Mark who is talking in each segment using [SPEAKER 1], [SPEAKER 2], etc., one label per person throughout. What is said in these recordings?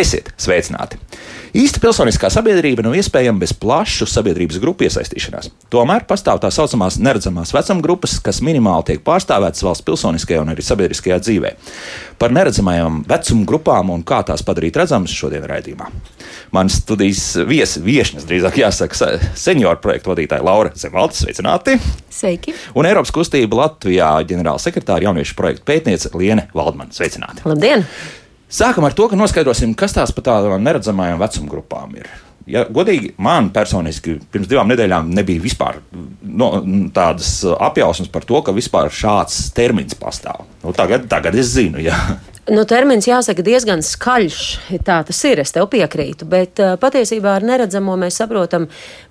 [SPEAKER 1] Esiet sveicināti! Īsta pilsoniskā sabiedrība nav iespējama bez plašu sabiedrības grupu iesaistīšanās. Tomēr pastāv tā saucamās neredzamās vecuma grupas, kas minimāli tiek pārstāvētas valsts pilsoniskajā un arī sabiedriskajā dzīvē. Par neredzamajām vecuma grupām un kā tās padarīt redzamas šodien raidījumā. Mans studijas viesi, viesņas, drīzāk jāsaka, senioru projektu vadītāja Laura Zemalta, sveicināti!
[SPEAKER 2] Sveiki!
[SPEAKER 1] Un Eiropas kustība Latvijā ģenerāla sekretāra jauniešu projektu pētniece Liene Valdmane, sveicināti!
[SPEAKER 2] Labdien!
[SPEAKER 1] Sākam ar to, ka noskaidrosim, kas tās par tādām neredzamajām vecuma grupām ir. Ja, godīgi, man personiski pirms divām nedēļām nebija vispār no, tādas apjausmas par to, ka vispār šāds termins pastāv. Nu, tagad, tagad es zinu, jā.
[SPEAKER 2] Nu, termins jāsaka diezgan skaļš. Tā tas ir, es tev piekrītu. Bet uh, patiesībā ar neredzamo mēs saprotam,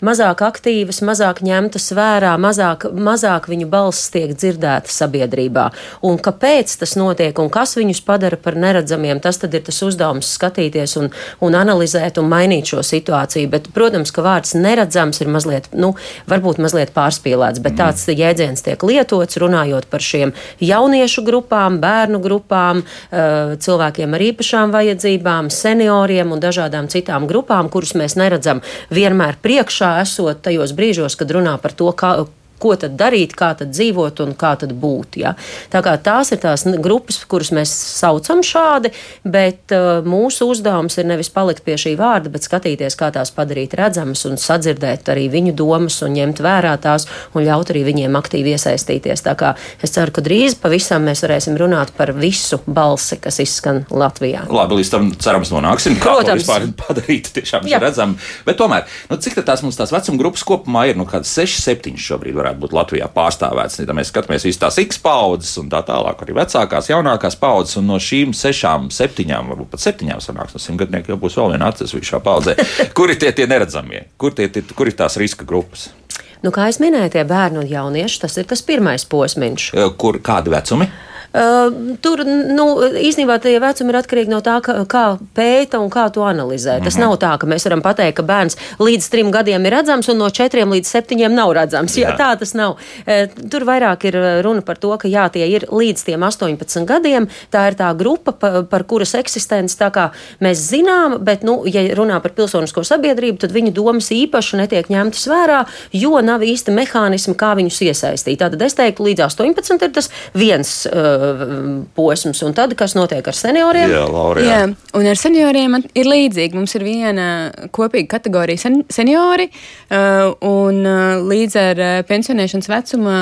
[SPEAKER 2] mazāk aktīvas, mazāk ņemtas vērā, mazāk, mazāk viņu balss tiek dzirdēta sabiedrībā. Un kāpēc tas notiek un kas viņus padara par neredzamiem, tas ir tas uzdevums skatīties un, un analizēt un mainīt šo situāciju. Bet, protams, ka vārds neredzams ir mazliet, nu, varbūt mazliet pārspīlēts, bet tāds jēdziens tiek lietots runājot par šiem jauniešu grupām, bērnu grupām. Uh, cilvēkiem ar īpašām vajadzībām, senioriem un dažādām citām grupām, kurus mēs neredzam. Vienmēr priekšā, esot tajos brīžos, kad runā par to, kā, ko tad darīt, kā tad dzīvot un kā tad būt. Ja? Tā kā tās ir tās grupas, kuras mēs saucam šādi, bet uh, mūsu uzdevums ir nevis palikt pie šī vārda, bet skatīties, kā tās padarīt redzamas un sadzirdēt arī viņu domas un ņemt vērā tās un ļaut arī viņiem aktīvi iesaistīties. Tā kā es ceru, ka drīz pavisam mēs varēsim runāt par visu balsi, kas izskan Latvijā.
[SPEAKER 1] Labi, līdz tam cerams nonāksim. Kā Protams. to vispār padarīt tiešām redzam. Bet tomēr, nu, cik tās mums tās vecuma grupas kopumā ir? Nu, kādas 6, 7 šobrīd varētu varētu būt Latvijā pārstāvēts. Ja mēs skatāmies visas tās X paudzes un tā tālāk, arī vecākās, jaunākās paudzes, un no šīm sešām, septiņām, varbūt pat septiņām sanāks no simtgadniekiem, jau būs vēl viena atsevišķā paudzē. Kur ir tie, tie neredzamie? Kur, tie, tie, kur ir tās riska grupas?
[SPEAKER 2] Nu, kā jau minēju, tie bērni un jaunieši, tas ir tas pirmais posms.
[SPEAKER 1] Kur kādi vecumi?
[SPEAKER 2] Uh, tur nu, īstenībā tie vecumi ir atkarīgi no tā, kā, kā pēta un kā to analizē. Tas -hmm. nav tā, ka mēs varam pateikt, ka bērns līdz trim gadiem ir redzams un no četriem līdz septiņiem nav redzams. Jā, jā. Tā tas nav. Uh, tur vairāk ir runa par to, ka jā, tie ir līdz tiem 18 gadiem. Tā ir tā grupa, pa, par kuras eksistenci mēs zinām, bet, nu, ja runā par pilsonisko sabiedrību, tad viņu domas īpaši netiek ņemtas vērā, jo nav īsti mehānismi, kā viņus iesaistīt. Tātad es teiktu, līdz 18 ir tas viens. Uh, posms. Un tad, kas notiek ar senioriem?
[SPEAKER 3] Jā, Laura, jā. jā, un ar senioriem ir līdzīgi. Mums ir viena kopīga kategorija sen seniori, uh, un uh, līdz ar pensionēšanas vecuma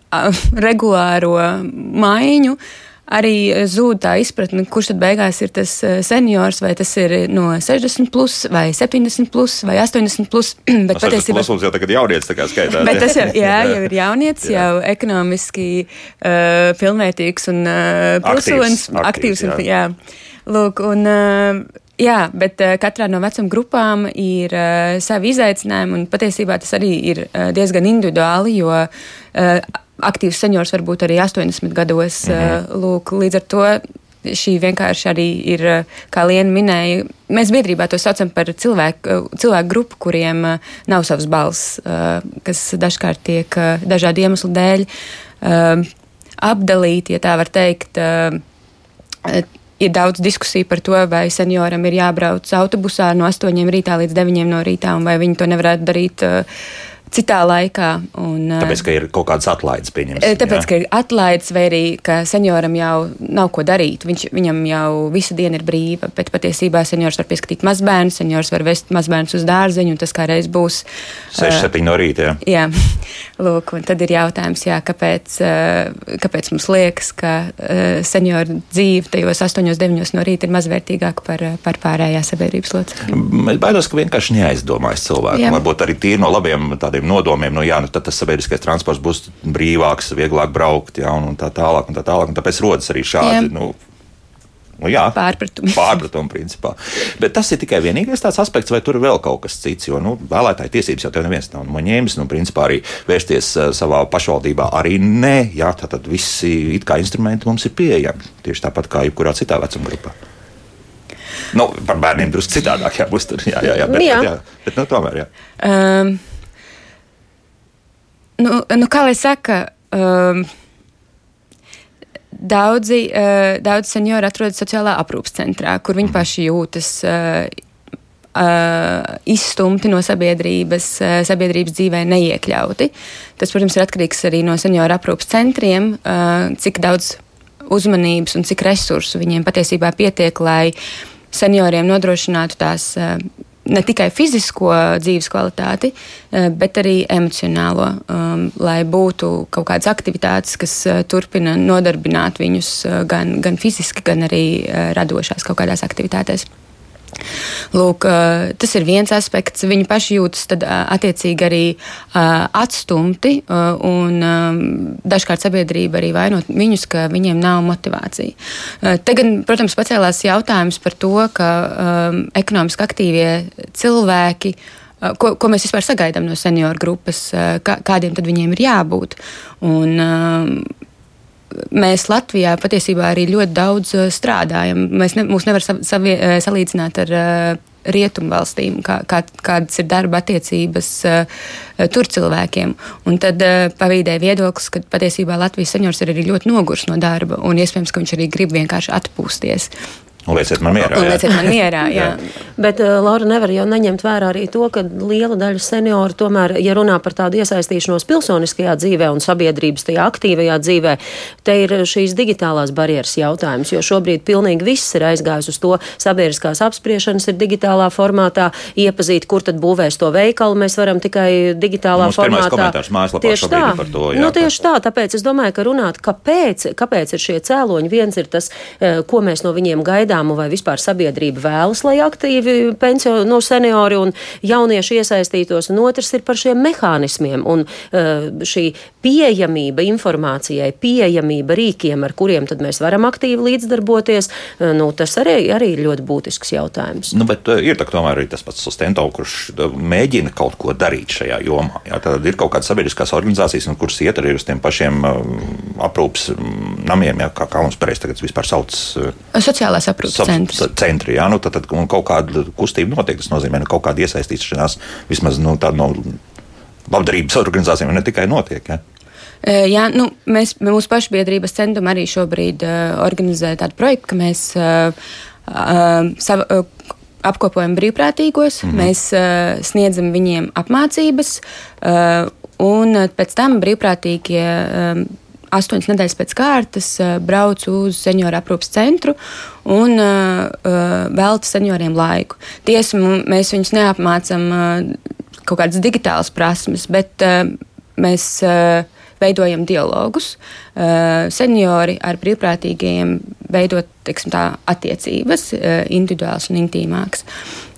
[SPEAKER 3] regulāro maiņu arī zūd tā izpratne, kurš tad beigās ir tas eh, seniors, vai tas ir no 60, plus, vai 70, plus, vai 80. Plus,
[SPEAKER 1] bet patiesībā tas jau tagad jaunietis tā kā skaitā.
[SPEAKER 3] Bet tas jau, jā, jau ir jaunietis, jā. jau ekonomiski uh, pilnvērtīgs un uh, pilsonis, aktīvs. aktīvs un, jā. jā. Lūk, un, uh, Jā, bet katrā no vecuma grupām ir uh, savi izaicinājumi, un patiesībā tas arī ir uh, diezgan individuāli, jo uh, aktīvs seniors varbūt arī 80 gados. Mm -hmm. lūk, līdz ar to šī vienkārši arī ir, kā Liena minēja, mēs biedrībā to saucam par cilvēku, cilvēku grupu, kuriem nav savs balss, kas dažkārt tiek dažādu iemeslu dēļ apdalīti, ja tā var teikt. Ir daudz diskusiju par to, vai senioram ir jābrauc autobusā no 8 rītā līdz 9 no rītā, vai viņi to nevarētu darīt uh, citā laikā. Un,
[SPEAKER 1] tāpēc, ka ir kaut kādas atlaides pieņemtas.
[SPEAKER 3] Tāpēc, jā? ka ir atlaides, vai arī ka senioram jau nav ko darīt. Viņš, viņam jau visa diena ir brīva, bet patiesībā seniors var pieskatīt mazbērnu, seniors var vest mazbērnus uz dārzeņu, un tas kādreiz būs
[SPEAKER 1] 6-7 uh, no rīta. Jā,
[SPEAKER 3] jā. Lūk, un tad ir jautājums, jā, kāpēc, uh, kāpēc mums liekas, ka uh, senioru dzīve tajos 8-9 no rīta ir mazvērtīgāka par, par pārējā sabiedrības locekļiem.
[SPEAKER 1] Es baidos, ka vienkārši neaizdomājas cilvēki. Varbūt arī tīri no labiem tādiem tādiem nodomiem, nu, jā, nu, tad tas sabiedriskais transports būs brīvāks, vieglāk braukt, jā, un, tā tālāk. Un tā tālāk un tāpēc rodas arī šādi. Jā. Nu, Nu, jā,
[SPEAKER 3] pārpratumi.
[SPEAKER 1] Pārpratumi, principā. Bet tas ir tikai vienīgais tāds aspekts, vai tur ir vēl kaut kas cits. Jo nu, vēlētāju tiesības jau tev neviens nav no ņēmis. Nu, principā arī vērsties uh, savā pašvaldībā arī nē. Jā, tātad visi it kā instrumenti mums ir pieejami. Tieši tāpat kā jebkurā citā vecuma grupā. Nu, par bērniem drusku citādāk jābūt. Jā, jā, jā, bet, jā. Bet, jā, bet nu, tomēr. Jā. Um.
[SPEAKER 3] Nu, nu, kā lai saka, um, daudzi, uh, daudzi seniori atrodas sociālā aprūpas centrā, kur viņi paši jūtas uh, uh, izstumti no sabiedrības, uh, sabiedrības dzīvē neiekļauti. Tas, protams, ir atkarīgs arī no senioru aprūpas centriem, uh, cik daudz uzmanības un cik resursu viņiem patiesībā pietiek, lai senioriem nodrošinātu tās uh, ne tikai fizisko dzīves kvalitāti, uh, bet arī emocionālo, um, lai būtu kaut kādas aktivitātes, kas uh, turpina nodarbināt viņus uh, gan, gan fiziski, gan arī radošās kaut kādās aktivitātēs. Lūk, tas ir viens aspekts. Viņi paši jūtas tad, attiecīgi arī atstumti, un dažkārt sabiedrība arī vainot viņus, ka viņiem nav motivācija. Te gan, protams, pacēlās jautājums par to, ka ekonomiski aktīvie cilvēki ko, ko mēs vispār sagaidām no senioru grupas, kā, kādiem tad viņiem ir jābūt. Un, mēs Latvijā patiesībā arī ļoti daudz uh, strādājam. Mēs ne, mūs nevar sa, savi, uh, salīdzināt ar uh, rietumu valstīm, kā, kā, kādas ir darba attiecības uh, tur cilvēkiem. Un tad uh, pavīdēja viedoklis, ka patiesībā Latvijas seniors ir arī ļoti nogurs no darba, un iespējams, ka viņš arī grib vienkārši atpūsties.
[SPEAKER 1] Un lieciet man mierā.
[SPEAKER 3] Un lieciet man mierā jā.
[SPEAKER 2] jā. Bet uh, Laura nevar jau neņemt vērā arī to, ka liela daļa senioru tomēr, ja runā par tādu iesaistīšanos pilsoniskajā dzīvē un sabiedrības tajā aktīvajā dzīvē, te ir šīs digitālās barjeras jautājums, jo šobrīd pilnīgi viss ir aizgājis uz to sabiedriskās apspriešanas ir digitālā formātā, iepazīt, kur tad būvēs to veikalu, mēs varam tikai digitālā
[SPEAKER 1] Mums
[SPEAKER 2] formātā.
[SPEAKER 1] Tieši tā.
[SPEAKER 2] To, jā, nu, tieši tā, tāpēc es domāju, ka runāt, kāpēc, kāpēc ir šie cēloņi, viens ir tas, eh, ko mēs no viņiem gaidām gaidāmu vai vispār sabiedrība vēlas, lai aktīvi pensio, no seniori un jaunieši iesaistītos, un otrs ir par šiem mehānismiem un uh, šī pieejamība informācijai, pieejamība rīkiem, ar kuriem tad mēs varam aktīvi līdzdarboties, uh, nu, tas arī, arī ir ļoti būtisks jautājums.
[SPEAKER 1] Nu, bet uh, ir tā, tomēr arī tas pats Sustento, kurš mēģina kaut ko darīt šajā jomā. Jā, tad ir kaut kādas sabiedriskās organizācijas, nu, kuras iet arī uz tiem pašiem aprūpas namiem, jā, kā, kā mums pareizi tagad vispār sauc.
[SPEAKER 3] Sociālās aprūpas centrs.
[SPEAKER 1] centri. Jā, nu, tad, tad kaut kāda kustība notiek. Tas nozīmē, ka nu, kaut kāda iesaistīšanās vismaz nu, no labdarības organizācijām ne tikai notiek. Jā.
[SPEAKER 3] Jā, nu, mēs, mūsu pašbiedrības centam arī šobrīd uh, organizēt tādu projektu, ka mēs uh, uh, savu, uh, apkopojam brīvprātīgos, mm -hmm. mēs uh, sniedzam viņiem apmācības, uh, un pēc tam brīvprātīgie. Uh, astoņas nedēļas pēc kārtas uh, braucu uz senioru aprūpas centru un uh, uh, veltu senioriem laiku. Tiesa, mēs viņus neapmācām kaut kādas digitālas prasmes, bet mēs veidojam dialogus. Seniori ar brīvprātīgajiem veidot teiksim, tā, attiecības, individuāls un intīmāks.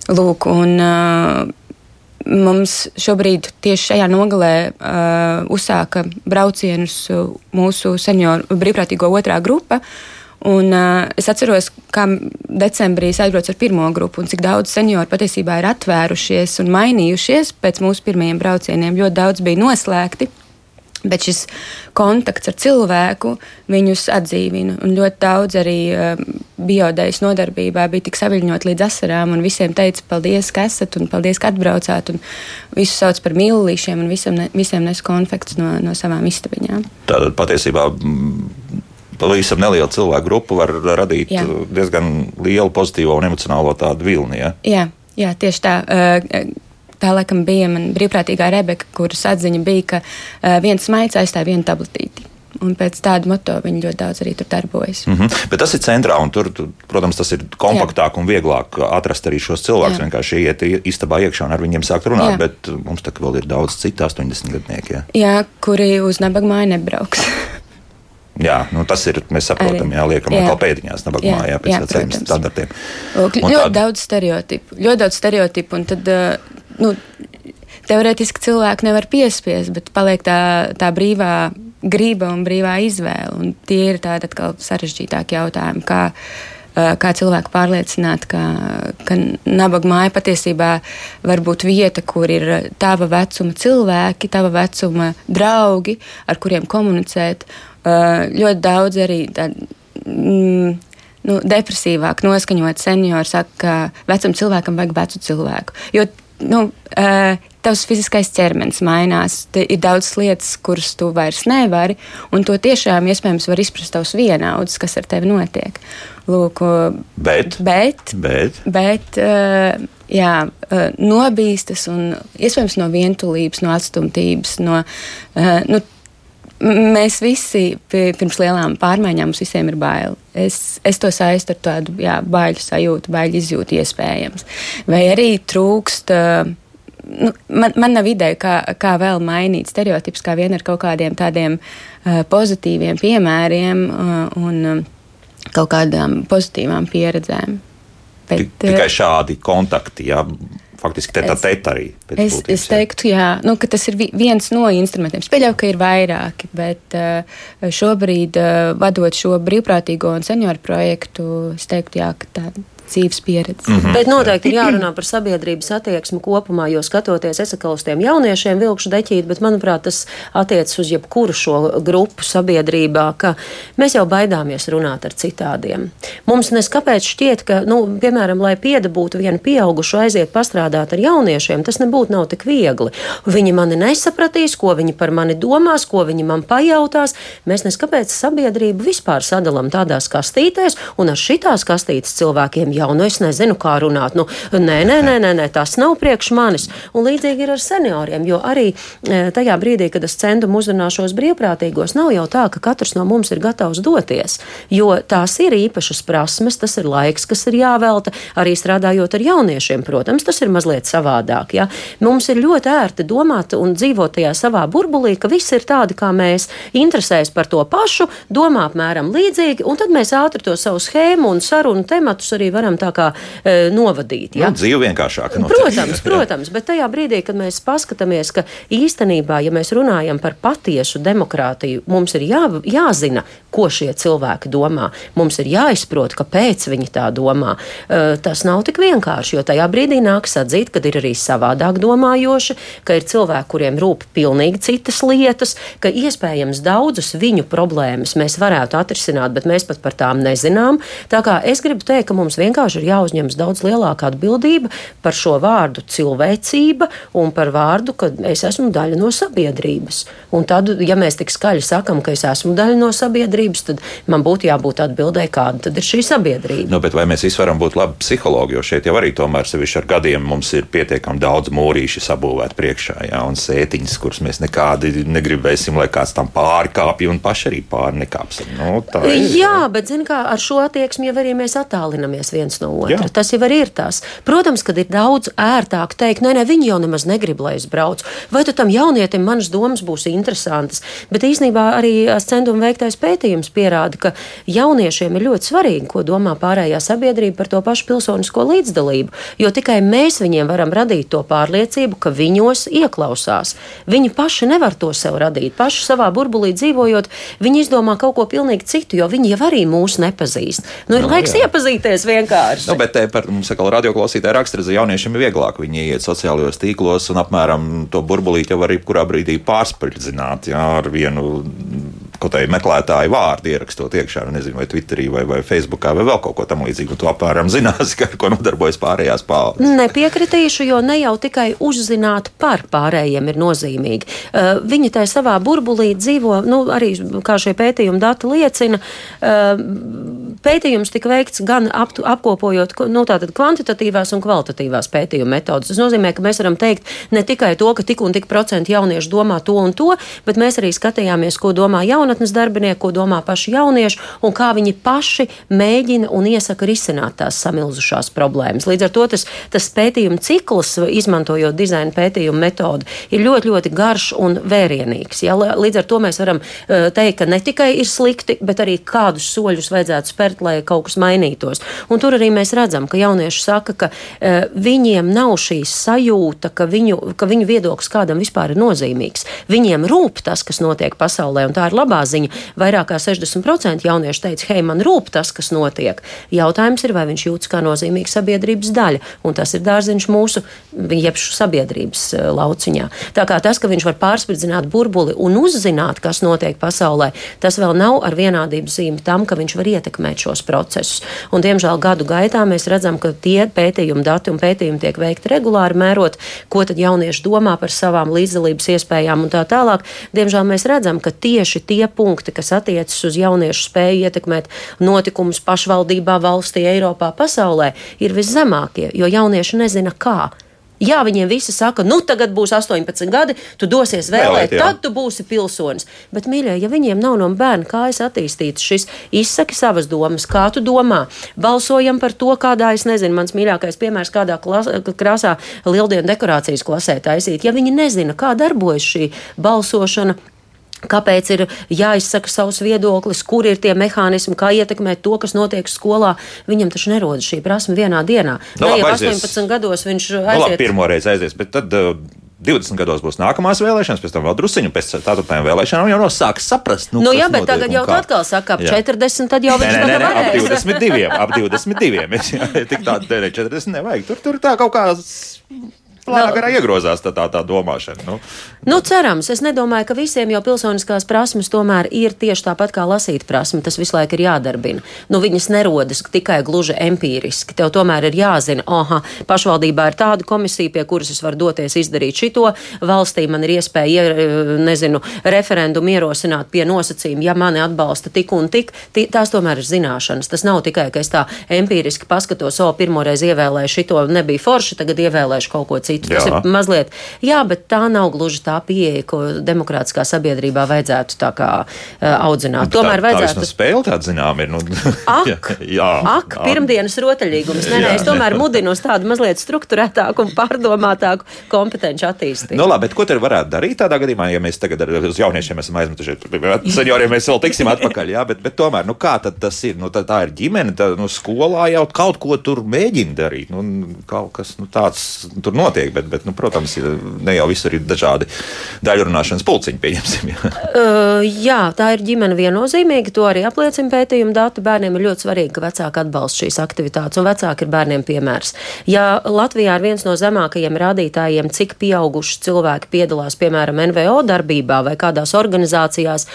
[SPEAKER 3] Lūk, un, uh, Mums šobrīd tieši šajā nogalē uh, uzsāka braucienus mūsu senioru brīvprātīgo otrā grupa. Un, uh, es atceros, kā decembrī es aizbraucu ar pirmo grupu, un cik daudz senioru patiesībā ir atvērušies un mainījušies pēc mūsu pirmajiem braucieniem. Ļoti daudz bija noslēgti. Bet šis kontakts ar cilvēku viņus atdzīvina. Un ļoti daudz arī uh, biodējas nodarbībā bija tik saviļņot līdz asarām, un visiem teica, paldies, ka esat, un paldies, ka atbraucāt. Visus sauc par mīlīšiem, un visam visiem nes konfekts no, no savām istabiņām.
[SPEAKER 1] Tātad patiesībā. Mm, pavisam neliela cilvēku grupa var radīt jā. diezgan lielu pozitīvo un emocionālo tādu vilni. Ja?
[SPEAKER 3] Jā, jā, tieši tā. Uh, tā laikam bija mana brīvprātīgā Rebeka, kuras atziņa bija, ka uh, viens maigs aizstāja vienu tabletīti. Un pēc tāda moto viņi ļoti daudz arī tur darbojas.
[SPEAKER 1] Mm -hmm. Bet tas ir centrā, un tur, protams, tas ir kompaktāk Jā. un vieglāk atrast arī šos cilvēkus. Jā. Vienkārši iet istabā iekšā un ar viņiem sākt runāt. Jā. Bet mums tā vēl ir daudz citu 80 gadnieku. Jā.
[SPEAKER 3] jā, kuri uz nabaga māju nebrauks.
[SPEAKER 1] Jā, nu tas ir. Mēs saprotam, jā, liekam, jā. atkal pēdiņās, nabaga mājā pēc veciem standartiem.
[SPEAKER 3] Ļoti tād... daudz stereotipu. Ļoti daudz stereotipu. Un tad uh, nu, teorētiski cilvēku nevar piespiest, bet paliek tā, tā brīvā griba un brīvā izvēle. Un tie ir tādi sarežģītāki jautājumi. Kā, kā cilvēku pārliecināt, ka, ka nabaga māja patiesībā var būt vieta, kur ir tava vecuma cilvēki, tava vecuma draugi, ar kuriem komunicēt. Ļoti daudz arī tādu. Mm, nu, depresīvāk noskaņot seniori saka, ka vecam cilvēkam vajag vecu cilvēku. Jo nu, tavs fiziskais ķermenis mainās. Te ir daudz lietas, kuras tu vairs nevari, un to tiešām iespējams var izprast tavs vienaudzis, kas ar tevi notiek. Lūk,
[SPEAKER 1] bet,
[SPEAKER 3] bet,
[SPEAKER 1] bet.
[SPEAKER 3] bet uh, jā, uh, nobīstas un iespējams no vientulības, no atstumtības, no. Nu, Mēs visi pirms lielām pārmaiņām mums visiem ir bail. Es, es to saistu ar tādu jā, baiļu sajūtu, baiļu izjūtu iespējams. Vai arī trūkst. Nu, man, man nav ideja, kā, kā vēl mainīt stereotipus, kā vien ar kaut kādiem tādiem uh, pozitīviem piemēriem uh, un uh, kaut kādām pozitīvām pieredzēm.
[SPEAKER 1] Bet, Tikai šādi kontakti, jā, faktiski teta es, teta arī.
[SPEAKER 3] Es, būtības, es teiktu, jā, nu, ka tas ir viens no instrumentiem. Es pieļauju, ka ir vairāki, bet uh, šobrīd, uh, vadot šo brīvprātīgo un senioru projektu, es teiktu, jā, ka tā dzīves pieredzi. Mm
[SPEAKER 2] -hmm. Bet noteikti ir jārunā par sabiedrības attieksmi kopumā, jo skatoties, es atkal uz tiem jauniešiem vilkšu deķīt, bet manuprāt, tas attiecas uz jebkuru šo grupu sabiedrībā, ka mēs jau baidāmies runāt ar citādiem. Mums neskapēc šķiet, ka, nu, piemēram, lai piedabūtu vienu pieaugušu aiziet pastrādāt ar jauniešiem, tas nebūtu nav tik viegli. Viņi mani nesapratīs, ko viņi par mani domās, ko viņi man pajautās. Mēs neskapēc sabiedrību vispār sadalām tādās kastītēs, un ar šitās kastītes cilvēkiem jau, nu es nezinu, kā runāt. Nu, nē, nē, nē, nē, nē, tas nav priekš manis. Un līdzīgi ir ar senioriem, jo arī e, tajā brīdī, kad es centumu uzrunāšos brīvprātīgos, nav jau tā, ka katrs no mums ir gatavs doties, jo tās ir īpašas prasmes, tas ir laiks, kas ir jāvelta arī strādājot ar jauniešiem. Protams, tas ir mazliet savādāk. Ja? Mums ir ļoti ērti domāt un dzīvot tajā savā burbulī, ka visi ir tādi kā mēs, interesēs par to pašu, domā apmēram līdzīgi, un tad mēs ātri to savu schēmu un sarunu tematus arī varam tā kā e, novadīt. Ja?
[SPEAKER 1] Nu, dzīve vienkāršāk.
[SPEAKER 2] Notiek. Protams, protams, bet tajā brīdī, kad mēs paskatāmies, ka īstenībā, ja mēs runājam par patiesu demokrātiju, mums ir jā, jāzina, ko šie cilvēki domā. Mums ir jāizprot, kāpēc viņi tā domā. E, tas nav tik vienkārši, jo tajā brīdī nāks atzīt, ka ir arī savādāk domājoši, ka ir cilvēki, kuriem rūp pilnīgi citas lietas, ka iespējams daudzas viņu problēmas mēs varētu atrisināt, bet mēs pat par tām nezinām. Tā kā es gribu teikt, ka mums vienkārši vienkārši ir jāuzņemas daudz lielāka atbildība par šo vārdu cilvēcība un par vārdu, ka es esmu daļa no sabiedrības. Un tad, ja mēs tik skaļi sakam, ka es esmu daļa no sabiedrības, tad man būtu jābūt atbildēji, kāda tad ir šī sabiedrība.
[SPEAKER 1] Nu, bet vai mēs visi varam būt labi psihologi, jo šeit jau arī tomēr sevišķi ar gadiem mums ir pietiekami daudz mūrīši sabūvēti priekšā, jā, un sētiņas, kuras mēs nekādi negribēsim, lai kāds tam pārkāpj un paši arī pāri nekāpsim. Nu,
[SPEAKER 2] ir, jā, bet zin kā ar šo attieksmi jau arī mēs attālinamies viens viens no otra. Jā. Tas jau ir tas. Protams, ka ir daudz ērtāk teikt, nē, nē, viņi jau nemaz negrib, lai es braucu. Vai tam jaunietim manas domas būs interesantas? Bet īsnībā arī centuma veiktais pētījums pierāda, ka jauniešiem ir ļoti svarīgi, ko domā pārējā sabiedrība par to pašu pilsonisko līdzdalību. Jo tikai mēs viņiem varam radīt to pārliecību, ka viņos ieklausās. Viņi paši nevar to sev radīt. Paši savā burbulī dzīvojot, viņi izdomā kaut ko pilnīgi citu, jo viņi jau arī mūs nepazīst. Nu, ir no, laiks jā. iepazīties vienkārši vienkārši.
[SPEAKER 1] Nu, bet te par mums atkal radioklausītāju raksturu jauniešiem ir vieglāk. Viņi iet sociālajos tīklos un apmēram to burbulīti jau var jebkurā brīdī pārspildzināt jā, ar vienu kaut kādu meklētāju vārdu ierakstot iekšā, nu, nezinu, vai Twitterī, vai, vai Facebookā, vai vēl kaut ko tamlīdzīgu. Tu apmēram zinās, ar ko nodarbojas pārējās paudzes.
[SPEAKER 2] Nepiekritīšu, jo ne jau tikai uzzināt par pārējiem ir nozīmīgi. Uh, viņi tajā savā burbulī dzīvo, nu, arī kā šie pētījumi dati liecina. Uh, pētījums tika veikts gan ap, apkopojot nu, kvantitatīvās un kvalitatīvās pētījuma metodas. Tas nozīmē, ka mēs varam teikt ne tikai to, ka tik un tik procenti jauniešu domā to un to, bet mēs arī skatījāmies, ko domā jaunatnes darbinieki, ko domā paši jaunieši un kā viņi paši mēģina un iesaka risināt tās samilzušās problēmas. Līdz ar to tas, tas pētījuma cikls, izmantojot dizaina pētījuma metodi, ir ļoti, ļoti garš un vērienīgs. Ja? Līdz ar to mēs varam uh, teikt, ka ne tikai ir slikti, bet arī kādus soļus vajadzētu spērt, lai kaut kas mainītos. Un tur arī mēs redzam, ka jaunieši saka, ka uh, viņiem nav šī sajūta, ka viņu, ka viņu viedoklis kādam vispār ir nozīmīgs. Viņiem rūp tas, kas notiek pasaulē, un tā ir labā labā ziņa. Vairāk kā 60% jauniešu teica, hei, man rūp tas, kas notiek. Jautājums ir, vai viņš jūtas kā nozīmīga sabiedrības daļa, un tas ir dārziņš mūsu, jeb sabiedrības eh, lauciņā. Tā kā tas, ka viņš var pārspridzināt burbuli un uzzināt, kas notiek pasaulē, tas vēl nav ar vienādību zīmi tam, ka viņš var ietekmēt šos procesus. Un, diemžēl gadu gaitā mēs redzam, ka tie pētījumi, dati un pētījumi tiek veikti regulāri, mērot, ko tad jaunieši domā par savām līdzdalības iespējām un tā tālāk. Diemžēl mēs redzam, ka tieši tie punkti, kas attiecas uz jauniešu spēju ietekmēt notikumus pašvaldībā, valstī, Eiropā, pasaulē, ir viszemākie, jo jaunieši nezina, kā. Jā, viņiem visi saka, nu, tagad būs 18 gadi, tu dosies vēlēt, vēlēt tad tu būsi pilsonis. Bet, mīļie, ja viņiem nav no bērna kājas attīstīts šis, izsaki savas domas, kā tu domā, balsojam par to, kādā, es nezinu, mans mīļākais piemērs, kādā klas, krāsā lieldienu dekorācijas klasē taisīt. Ja viņi nezina, kā darbojas šī balsošana, Kāpēc ir jāizsaka savs viedoklis, kur ir tie mehānismi, kā ietekmēt to, kas notiek skolā? Viņam taču nerodas šī prasme vienā dienā.
[SPEAKER 1] No,
[SPEAKER 2] nu,
[SPEAKER 1] labi,
[SPEAKER 2] aizies. 18 gados viņš
[SPEAKER 1] aizies. No, labi, pirmo reizi aizies, bet tad. Uh... 20 gados būs nākamās vēlēšanas, pēc tam vēl druskuļi, pēc tam vēlēšanām jau sāks saprast.
[SPEAKER 2] Nu, nu jā, bet tagad jau tā atkal saka, ap jā. 40, tad jau viņš
[SPEAKER 1] nē, nē, nē, nē, ap 22, ap 22. Es, jā, tik tādu 40 nevajag. Tur, tur tā kaut kā plānā garā iegrozās tā, tā, tā domāšana. Nu.
[SPEAKER 2] Nu, cerams, es nedomāju, ka visiem jau pilsoniskās prasmes tomēr ir tieši tāpat kā lasīt prasme. Tas visu laiku ir jādarbina. Nu, viņas nerodas tikai gluži empīriski. Tev tomēr ir jāzina, aha, pašvaldībā ir tāda komisija, pie kuras es varu doties izdarīt šito. Valstī man ir iespēja, nezinu, referendumu ierosināt pie nosacījuma, ja mani atbalsta tik un tik. Tās tomēr ir zināšanas. Tas nav tikai, ka es tā empīriski paskatos, o, pirmoreiz ievēlēju šito, nebija forši, tagad ievēlēšu kaut ko citu citu. Jā. Tas ir mazliet, jā, bet tā nav gluži tā pieeja, ko demokrātiskā sabiedrībā vajadzētu tā kā uh, audzināt.
[SPEAKER 1] Nu, Tomēr tā, vajadzētu. Tā spēle tāda zinām ir. Nu,
[SPEAKER 2] ak, jā, ak, pirmdienas rotaļīgums. Nē, nē, es tomēr mudinu uz tādu mazliet struktūrētāku un pārdomātāku kompetenci attīstību.
[SPEAKER 1] Nu, labi, bet ko tad varētu darīt tādā gadījumā, ja mēs tagad ar uz jauniešiem esam aizmetuši? Senioriem mēs vēl tiksim atpakaļ, jā, bet, bet tomēr, nu kā tad tas ir? Nu, tā, tā ir ģimene, tā, nu, skolā jau kaut ko tur mēģina darīt. Nu, kaut kas nu, tāds tur notiek notiek, bet, bet nu, protams, ne jau visur ir dažādi daļrunāšanas pulciņi, pieņemsim. Jā.
[SPEAKER 2] Uh, jā, tā ir ģimene viennozīmīgi, to arī apliecina pētījuma dati. Bērniem ir ļoti svarīgi, ka vecāki atbalsta šīs aktivitātes, un vecāki ir bērniem piemērs. Ja Latvijā ir viens no zemākajiem rādītājiem, cik pieauguši cilvēki piedalās, piemēram, NVO darbībā vai kādās organizācijās,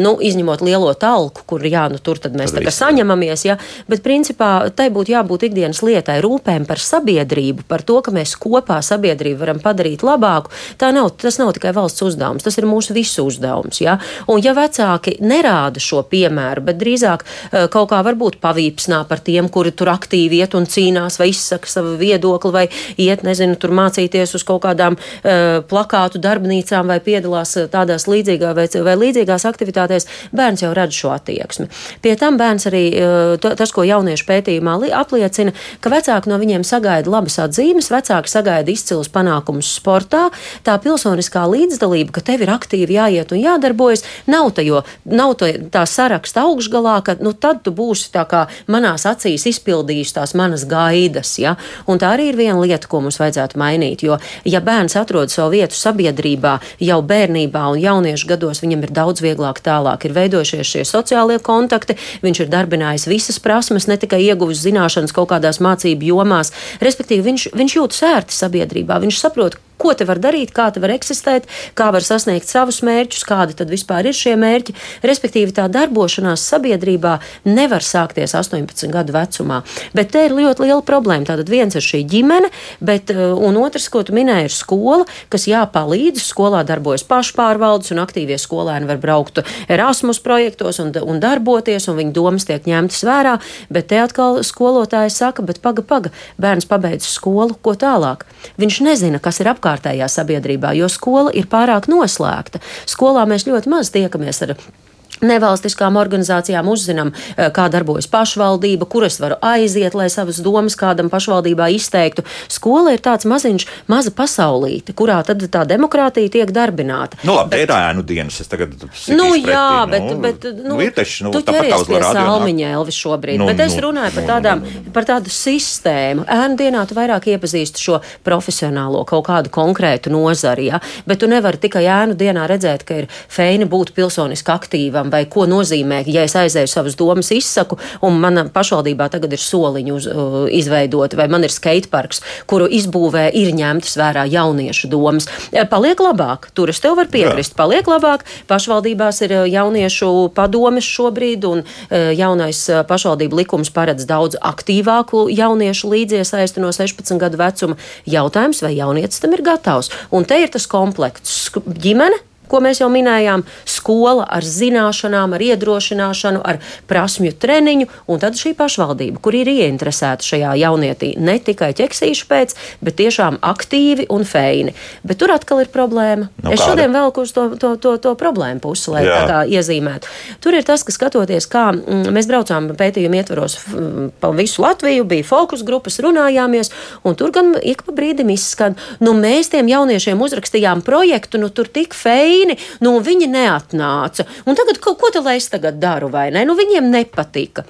[SPEAKER 2] nu, izņemot lielo talku, kur, jā, nu, tur mēs tad tā kā saņemamies, jā, bet principā tai būtu jābūt ikdienas lietai, rūpēm par sabiedrību, par to, ka mēs kopā sabiedrībā sabiedrību varam padarīt labāku, nav, tas nav tikai valsts uzdevums, tas ir mūsu visu uzdevums. Ja? Un ja vecāki nerāda šo piemēru, bet drīzāk uh, kaut kā varbūt pavīpsnā par tiem, kuri tur aktīvi iet un cīnās vai izsaka savu viedokli vai iet, nezinu, tur mācīties uz kaut kādām uh, plakātu darbnīcām vai piedalās eh, tādās līdzīgā vai, vai līdzīgās aktivitātēs, bērns jau redz šo attieksmi. Pie tam bērns arī, uh, tas, ko jauniešu pētījumā apliecina, ka vecāki no viņiem sagaida labas atzīmes, vecāki sagaida izcīnījumu izcils panākums sportā, tā pilsoniskā līdzdalība, ka tev ir aktīvi jāiet un jādarbojas, nav, tā, jo, nav tā, tā saraksta augšgalā, ka nu, tad tu būsi tā kā manās acīs izpildījis tās manas gaidas. Ja? Un tā arī ir viena lieta, ko mums vajadzētu mainīt. Jo, ja bērns atrod savu vietu sabiedrībā jau bērnībā un jauniešu gados, viņam ir daudz vieglāk tālāk. Ir veidojušies šie sociālie kontakti, viņš ir darbinājis visas prasmes, ne tikai ieguvis zināšanas kaut kādās mācību jomās. Respektīvi, viņš, viņš jūtas ērti sabiedrībā sabiedrībā. Viņš saprot, ko te var darīt, kā te var eksistēt, kā var sasniegt savus mērķus, kādi tad vispār ir šie mērķi. Respektīvi, tā darbošanās sabiedrībā nevar sākties 18 gadu vecumā. Bet te ir ļoti liela problēma. Tātad viens ir šī ģimene, bet, uh, un otrs, ko tu minēji, ir skola, kas jāpalīdz. Skolā darbojas pašpārvaldes, un aktīvie skolēni var braukt Erasmus projektos un, un darboties, un viņu domas tiek ņemtas vērā. Bet te atkal skolotāji saka, bet paga, paga, bērns pabeidz skolu, ko tālāk. Viņš nezina, kas ir apkārt apkārtējā sabiedrībā, jo skola ir pārāk noslēgta. Skolā mēs ļoti maz tiekamies ar nevalstiskām organizācijām uzzinām, eh, kā darbojas pašvaldība, kur es varu aiziet, lai savas domas kādam pašvaldībā izteiktu. Skola ir tāds maziņš, maza pasaulīte, kurā tad tā demokrātija tiek darbināta.
[SPEAKER 1] Nu, labi, bet, ir ēnu dienas, es tagad.
[SPEAKER 2] Nu, jā, pretī, bet, nu, bet, nu,
[SPEAKER 1] nu, ir taču, nu,
[SPEAKER 2] tu ķeries pie salmiņa, Elvis, šobrīd, nu, bet es nu, runāju par, tādām, nu, par tādu sistēmu. Ēnu dienā tu vairāk iepazīsti šo profesionālo kaut kādu konkrētu nozari, ja? bet tu nevari tikai ēnu dienā redzēt, ka ir feini būt pilsoniski aktīvam vai ko nozīmē, ja es aizēju savas domas, izsaku, un manā pašvaldībā tagad ir soliņu uz, uh, izveidoti, vai man ir skateparks, kuru izbūvē ir ņemtas vērā jauniešu domas. Eh, paliek labāk, tur es tev varu piekrist, Jā. paliek labāk. Pašvaldībās ir eh, jauniešu padomes šobrīd, un uh, jaunais pašvaldību likums paredz daudz aktīvāku jauniešu līdziesaisti no 16 gadu vecuma. Jautājums, vai jaunietis tam ir gatavs? Un te ir tas komplekts ģimene ko mēs jau minējām, skola ar zināšanām, ar iedrošināšanu, ar prasmju treniņu, un tad šī pašvaldība, kur ir ieinteresēta šajā jaunietī, ne tikai ķeksīšu pēc, bet tiešām aktīvi un feini. Bet tur atkal ir problēma. Nu, es kāda? šodien velku uz to, to, to, to problēmu pusi, lai Jā. tā, tā iezīmētu. Tur ir tas, ka skatoties, kā mm, mēs braucām pētījumu ietvaros pa visu Latviju, bija fokus grupas, runājāmies, un tur gan ik pa brīdim izskan, nu mēs tiem jauniešiem uzrakstījām projektu, nu tur tik feini Ķīni, nu, viņi neatnāca. Un tagad, ko, ko tad lai es tagad daru, vai ne? Nu, viņiem nepatika.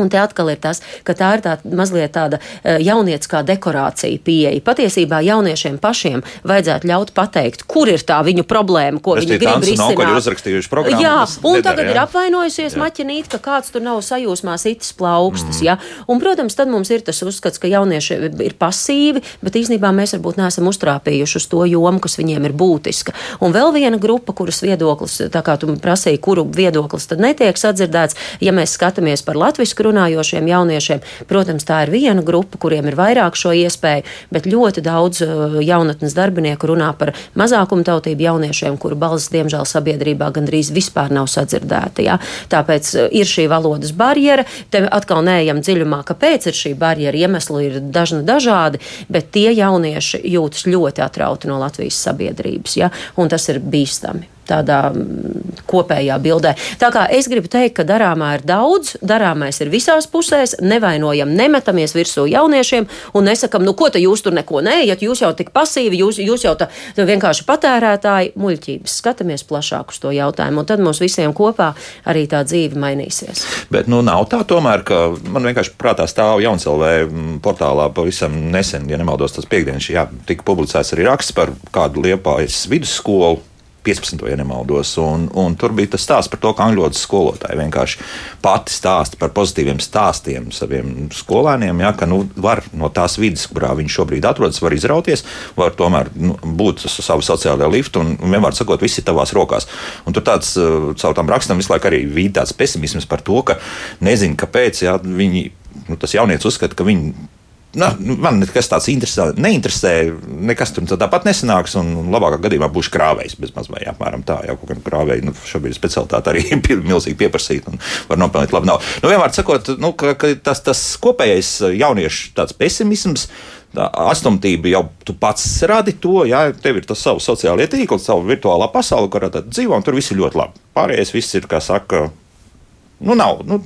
[SPEAKER 2] Un te atkal ir tas, ka tā ir tā mazliet tāda uh, jaunieciskā dekorācija pieeja. Patiesībā jauniešiem pašiem vajadzētu ļaut pateikt, kur ir tā viņu problēma, ko es viņi grib risināt.
[SPEAKER 1] Nav, ir uzrakstījuši programmu.
[SPEAKER 2] Jā, un nedara, tagad jā. ir apvainojusies jā. maķinīt, ka kāds tur nav sajūsmā sitis plaukstas. Mm. Ja? Un, protams, tad mums ir tas uzskats, ka jaunieši ir pasīvi, bet īstenībā mēs varbūt neesam uztrāpījuši uz to jomu, kas viņiem ir būtiska. Un vēl viena grupa, kuras viedoklis, tā kā tu prasīji, kuru viedoklis tad netiek sadzirdēts, ja mēs skatāmies par latviešu runājošiem jauniešiem. Protams, tā ir viena grupa, kuriem ir vairāk šo iespēju, bet ļoti daudz uh, jaunatnes darbinieku runā par mazākumtautību jauniešiem, kuru balss, diemžēl, sabiedrībā gandrīz vispār nav sadzirdēta. Ja? Tāpēc uh, ir šī valodas barjera. Te atkal neejam dziļumā, kāpēc ir šī barjera. Iemesli ir dažna dažādi, bet tie jaunieši jūtas ļoti atrauti no Latvijas sabiedrības, ja? un tas ir bīstami tādā mm, kopējā bildē. Tā kā es gribu teikt, ka darāmā ir daudz, darāmais ir visās pusēs, nevainojam, nemetamies virsū jauniešiem un nesakam, nu ko te jūs tur neko neejat, jūs jau tik pasīvi, jūs, jūs jau tā, tā vienkārši patērētāji, muļķības. Skatāmies plašāk uz to jautājumu, un tad mums visiem kopā arī tā dzīve mainīsies.
[SPEAKER 1] Bet nu nav tā tomēr, ka man vienkārši prātā stāv Jauncelvē mm, portālā pavisam nesen, ja nemaldos, tas piekdienas, jā, tika publicēts arī raksts par kādu Liepājas vidusskolu 15. ja nemaldos. Un, un tur bija tas stāsts par to, ka angļu valodas skolotāji vienkārši pati stāsta par pozitīviem stāstiem saviem skolēniem, ja, ka nu, var no tās vidas, kurā viņi šobrīd atrodas, var izrauties, var tomēr nu, būt uz savu sociālo liftu un, un vienmēr sakot, viss ir tavās rokās. Un tur tāds uh, caur tam rakstam visu laiku arī bija tāds pesimisms par to, ka nezinu, kāpēc ja, viņi, nu, tas jaunietis uzskata, ka viņi Nu, nu, man nekas tāds interesē, neinteresē. Nekas tur tāpat nesanāks. Un, un labākā gadījumā būs krāvējs. Bezmaz vai apmēram tā. Jau kaut kāda krāvēja, nu, šobrīd specialitāte arī ir milzīgi pieprasīta un var nopelnīt labu naudu. Nu, vienmēr sakot, nu, ka, ka tas, tas kopējais jauniešu pesimisms. Tā atstumtība jau tu pats radi to, ja tev ir tas savs sociālais tīkls, savu virtuālā pasaule, kurā dzīvo, un tur viss ir ļoti labi. Pārējais viss ir, kā saka, nu, nav. Nu,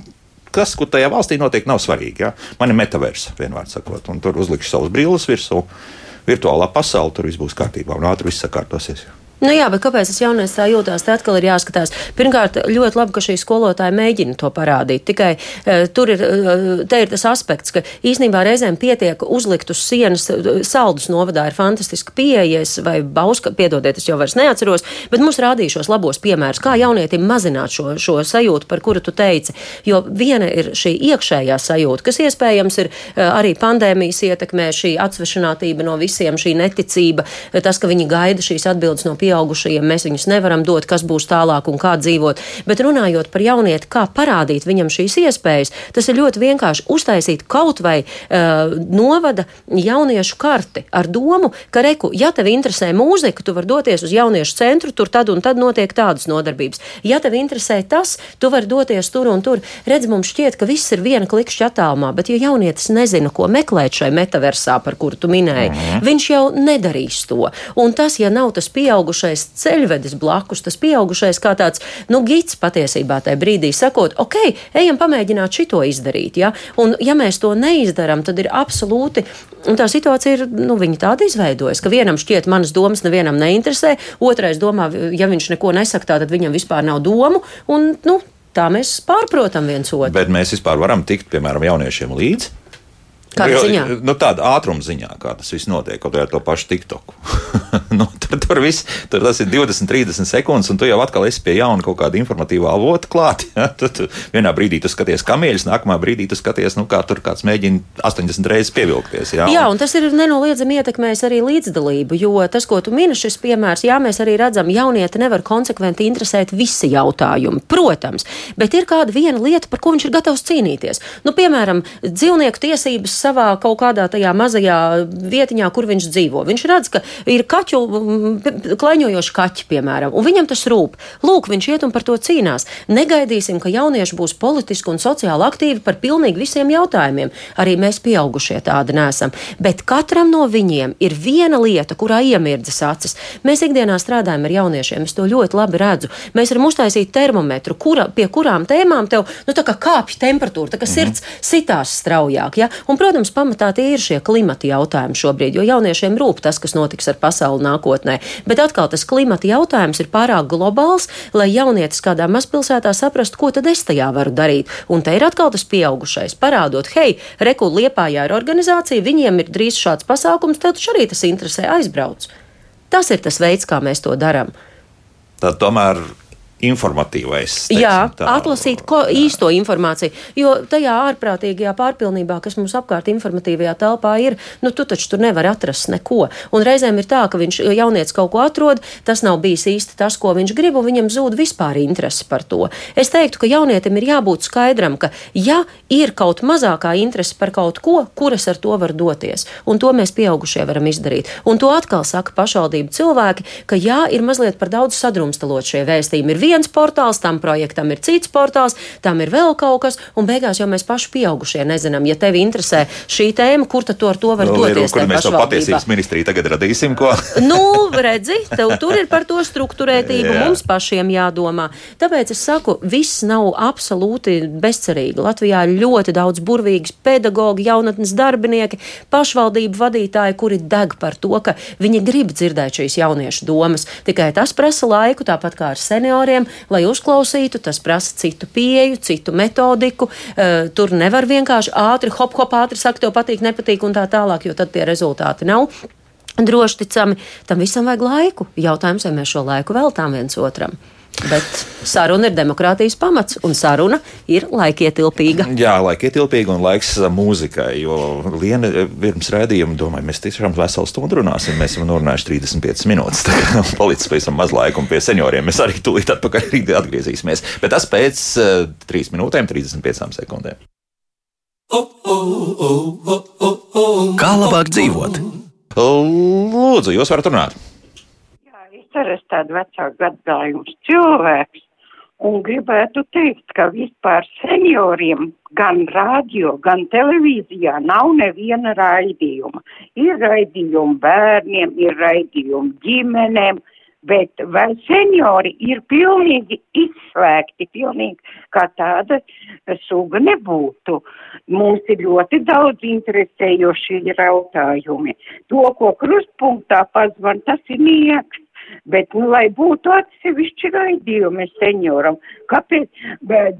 [SPEAKER 1] kas, kur tajā valstī notiek, nav svarīgi. Ja? Man ir metaversa, vienmēr sakot, un tur uzlikšu savus brilles virsū. Virtuālā pasaule tur viss būs kārtībā un ātri viss sakārtosies. Ja?
[SPEAKER 2] Nu jā, bet kāpēc tas jaunietis tā jūtās? Te atkal ir jāskatās. Pirmkārt, ļoti labi, ka šī skolotāja mēģina to parādīt. Tikai uh, tur ir, uh, ir tas aspekts, ka īsnībā reizēm pietiek uzlikt uz sienas uh, saldus novadā ir fantastiski pieejas vai bauska, piedodiet, es jau vairs neatceros, bet mums rādīja šos labos piemērus, kā jaunietim mazināt šo, šo sajūtu, par kuru tu teici. Jo viena ir šī iekšējā sajūta, kas iespējams ir uh, arī pandēmijas ietekmē, šī atsvešinātība no visiem, šī neticība, tas, ka viņi gaida šīs atbildes no pieejas pieaugušajiem mēs viņus nevaram dot, kas būs tālāk un kā dzīvot. Bet runājot par jaunieti, kā parādīt viņam šīs iespējas, tas ir ļoti vienkārši uztaisīt kaut vai uh, novada jauniešu karti ar domu, ka, reku, ja tev interesē mūzika, tu vari doties uz jauniešu centru, tur tad un tad notiek tādas nodarbības. Ja tev interesē tas, tu vari doties tur un tur. Redz, mums šķiet, ka viss ir viena klikšķa attālumā, bet ja jaunietis nezina, ko meklēt šai metaversā, par kuru tu minēji, mm -hmm. viņš jau nedarīs to. Un tas, ja nav tas pieaugušais, pieaugušais ceļvedis blakus, tas pieaugušais kā tāds nu, gids patiesībā tajā brīdī sakot, ok, ejam pamēģināt šito izdarīt. Ja? Un, ja mēs to neizdarām, tad ir absolūti. Un tā situācija ir nu, tāda izveidojusies, ka vienam šķiet, manas domas nevienam neinteresē, otrais domā, ja viņš neko nesaka, tad viņam vispār nav domu. Un, nu, tā mēs pārprotam viens otru.
[SPEAKER 1] Bet mēs vispār varam tikt, piemēram, jauniešiem līdzi
[SPEAKER 2] Kādā ziņā?
[SPEAKER 1] Nu, tāda ātruma ziņā, kā tas viss notiek, kaut arī ar to pašu TikToku. nu, tur, tur, viss, tur tas ir 20, 30 sekundes, un tu jau atkal esi pie jauna kaut kāda informatīvā avota klāt. Ja? Tu, vienā brīdī tu skaties kamieļus, nākamā brīdī tu skaties, nu, kā tur kāds mēģina 80 reizes pievilkties.
[SPEAKER 2] Jā, jā un tas ir nenoliedzami ietekmējis arī līdzdalību, jo tas, ko tu mini, šis piemērs, jā, mēs arī redzam, jaunieti nevar konsekventi interesēt visi jautājumi, protams, bet ir kāda viena lieta, par ko viņš ir gatavs cīnīties. Nu, piemēram, dzīvnieku tiesības savā kaut kādā tajā mazajā vietiņā, kur viņš dzīvo. Viņš redz, ka ir kaķu, klaiņojoši kaķi, piemēram, un viņam tas rūp. Lūk, viņš iet un par to cīnās. Negaidīsim, ka jaunieši būs politiski un sociāli aktīvi par pilnīgi visiem jautājumiem. Arī mēs pieaugušie tādi nesam. Bet katram no viņiem ir viena lieta, kurā iemirdzas acis. Mēs ikdienā strādājam ar jauniešiem, es to ļoti labi redzu. Mēs varam uztaisīt termometru, kura, pie kurām tēmām tev nu, kāpj temperatūra, tā kā mhm. sirds sitās straujāk. Ja? Un, protams, pamatā tie ir šie klimata jautājumi šobrīd, jo jauniešiem rūp tas, kas notiks ar pasauli nākotnē. Bet atkal tas klimata jautājums ir pārāk globāls, lai jaunietis kādā mazpilsētā saprastu, ko tad es tajā varu darīt. Un te ir atkal tas pieaugušais, parādot, hei, reku liepājā ir organizācija, viņiem ir drīz šāds pasākums, tev taču arī tas interesē, aizbrauc. Tas ir tas veids, kā mēs to darām.
[SPEAKER 1] Tad tomēr informatīvais. Teiksim,
[SPEAKER 2] jā, tā, atlasīt ko, īsto informāciju. Jo tajā ārprātīgajā pārpilnībā, kas mums apkārt informatīvajā telpā ir, nu, tu taču tur nevar atrast neko. Un reizēm ir tā, ka viņš jaunieci kaut ko atrod, tas nav bijis īsti tas, ko viņš grib, un viņam zūd vispār interesi par to. Es teiktu, ka jaunietim ir jābūt skaidram, ka ja ir kaut mazākā interese par kaut ko, kuras ar to var doties, un to mēs pieaugušie varam izdarīt. Un to atkal saka pašvaldību cilvēki, ka jā, ir mazliet par daudz sadrumstalot šie vēstījumi. Ir viens portāls, tam projektam ir cits portāls, tam ir vēl kaut kas, un beigās jau mēs paši pieaugušie nezinām, ja tevi interesē šī tēma, kur tad to ar to var no, doties.
[SPEAKER 1] Kur mēs to patiesības ministriju tagad radīsim, ko?
[SPEAKER 2] nu, redzi, tev tur ir par to struktūrētību, mums pašiem jādomā. Tāpēc es saku, viss nav absolūti bezcerīgi. Latvijā ir ļoti daudz burvīgas pedagoģi, jaunatnes darbinieki, pašvaldību vadītāji, kuri deg par to, ka viņi grib dzirdēt šīs jauniešu domas. Tikai tas prasa laiku, tāpat kā ar senioriem cilvēkiem, lai uzklausītu. Tas prasa citu pieeju, citu metodiku. Uh, tur nevar vienkārši ātri, hop, hop, ātri sakt, tev patīk, nepatīk un tā tālāk, jo tad tie rezultāti nav. Droši ticami, tam visam vajag laiku. Jautājums, vai mēs šo laiku veltām viens otram. Bet saruna ir demokrātijas pamats, un saruna ir laikietilpīga.
[SPEAKER 1] Jā, laikietilpīga un laiks mūzikai. Jo Liena pirms rādījuma domāja, mēs tiešām veselu stundu runāsim. Mēs esam norunājuši 35 minūtes. Palicis pēc tam maz laika, un pie senioriem mēs arī tūlīt atpakaļ atgriezīsimies. Bet tas pēc uh, eh, 3 minūtēm, 35 sekundēm.
[SPEAKER 4] Kā labāk dzīvot?
[SPEAKER 1] Lūdzu, jūs varat runāt!
[SPEAKER 5] Es tādu vecāku gadgājumu cilvēks. Un gribētu teikt, ka vispār senioriem gan rādio, gan televīzijā nav neviena raidījuma. Ir raidījumi bērniem, ir raidījumi ģimenēm, bet vai seniori ir pilnīgi izslēgti, pilnīgi kā tāda suga nebūtu. Mums ir ļoti daudz interesējoši jautājumi. To, ko krustpunktā pazvan, tas ir nieks. Bet, nu, lai būtu atsevišķi raidījumi senioram, kāpēc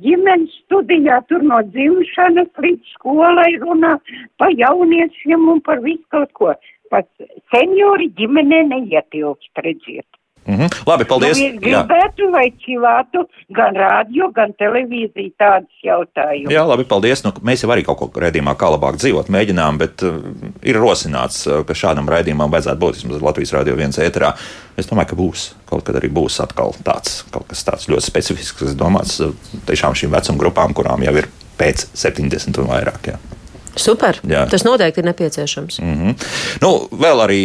[SPEAKER 5] ģimenes studijā tur no dzimšanas līdz skolai runā pa jauniešiem un par visu kaut ko. Pat seniori ģimenē neietilpst, redziet.
[SPEAKER 1] Mm -hmm. Labi, paldies.
[SPEAKER 5] Nu, gribētu, Jā. lai cilātu gan rādio, gan televīziju tādus jautājumus.
[SPEAKER 1] Jā, labi, paldies. Nu, mēs jau arī kaut ko redzījumā, kā labāk dzīvot, mēģinām, bet uh, ir rosināts, uh, ka šādam raidījumam vajadzētu būt vismaz Latvijas radio viens ēterā. Es domāju, ka būs. Kaut kad arī būs atkal tāds, kaut kas tāds ļoti specifisks, kas domāts uh, tiešām šīm vecuma grupām, kurām jau ir pēc 70 un vairāk. Jā.
[SPEAKER 2] Super. Jā. Tas noteikti ir nepieciešams.
[SPEAKER 1] Mm -hmm. nu, vēl arī,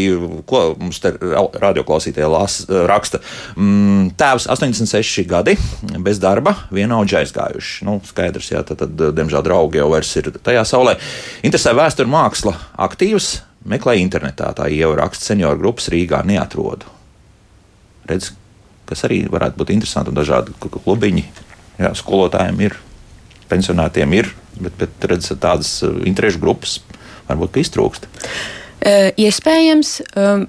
[SPEAKER 1] ko mums te radioklausītāji raksta. Mm, tēvs 86 gadi, bez darba, vienaudži aizgājuši. Nu, skaidrs, jā, tad, tad, diemžēl, draugi jau vairs ir tajā saulē. Interesē vēsture māksla aktīvs, meklē internetā. Tā jau raksta senioru grupas Rīgā neatrodu. Redz, kas arī varētu būt interesanti un dažādi klubiņi. Jā, skolotājiem ir, pensionātiem ir bet, bet redz, tādas uh, interešu grupas varbūt iztrūkst.
[SPEAKER 3] Uh, iespējams. Um,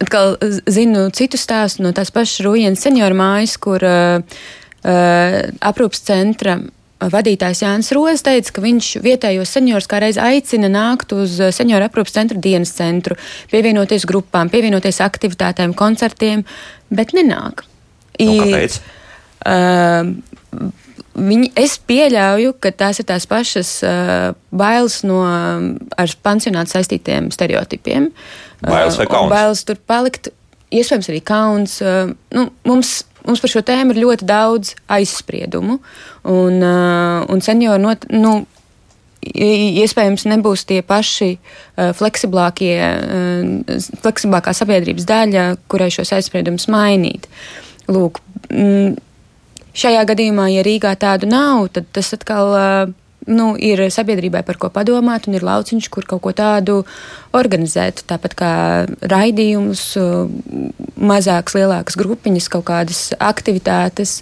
[SPEAKER 3] atkal zinu citu stāstu no tās pašas Rūjienas senioru mājas, kur uh, uh, aprūpas centra vadītājs Jānis Rozs teica, ka viņš vietējos seniorus kā reiz aicina nākt uz senioru aprūpas centru dienas centru, pievienoties grupām, pievienoties aktivitātēm, koncertiem, bet nenāk.
[SPEAKER 1] Nu, kāpēc? Uh,
[SPEAKER 3] Viņi, es pieļauju, ka tās ir tās pašas uh, bailes no ar pansionātu saistītiem stereotipiem.
[SPEAKER 1] Bailes vai kauns?
[SPEAKER 3] Uh, bailes tur palikt, iespējams, arī kauns. Uh, nu, mums, mums par šo tēmu ir ļoti daudz aizspriedumu, un, uh, un seniori not, nu, iespējams nebūs tie paši uh, fleksiblākie, uh, fleksiblākā sabiedrības daļa, kurai šos aizspriedumus mainīt. Lūk, mm, Šajā gadījumā, ja Rīgā tādu nav, tad tas atkal nu, ir sabiedrībai par ko padomāt, un ir lauciņš, kur kaut ko tādu organizēt. Tāpat kā raidījumus, mazākas, lielākas grupiņas, kaut kādas aktivitātes,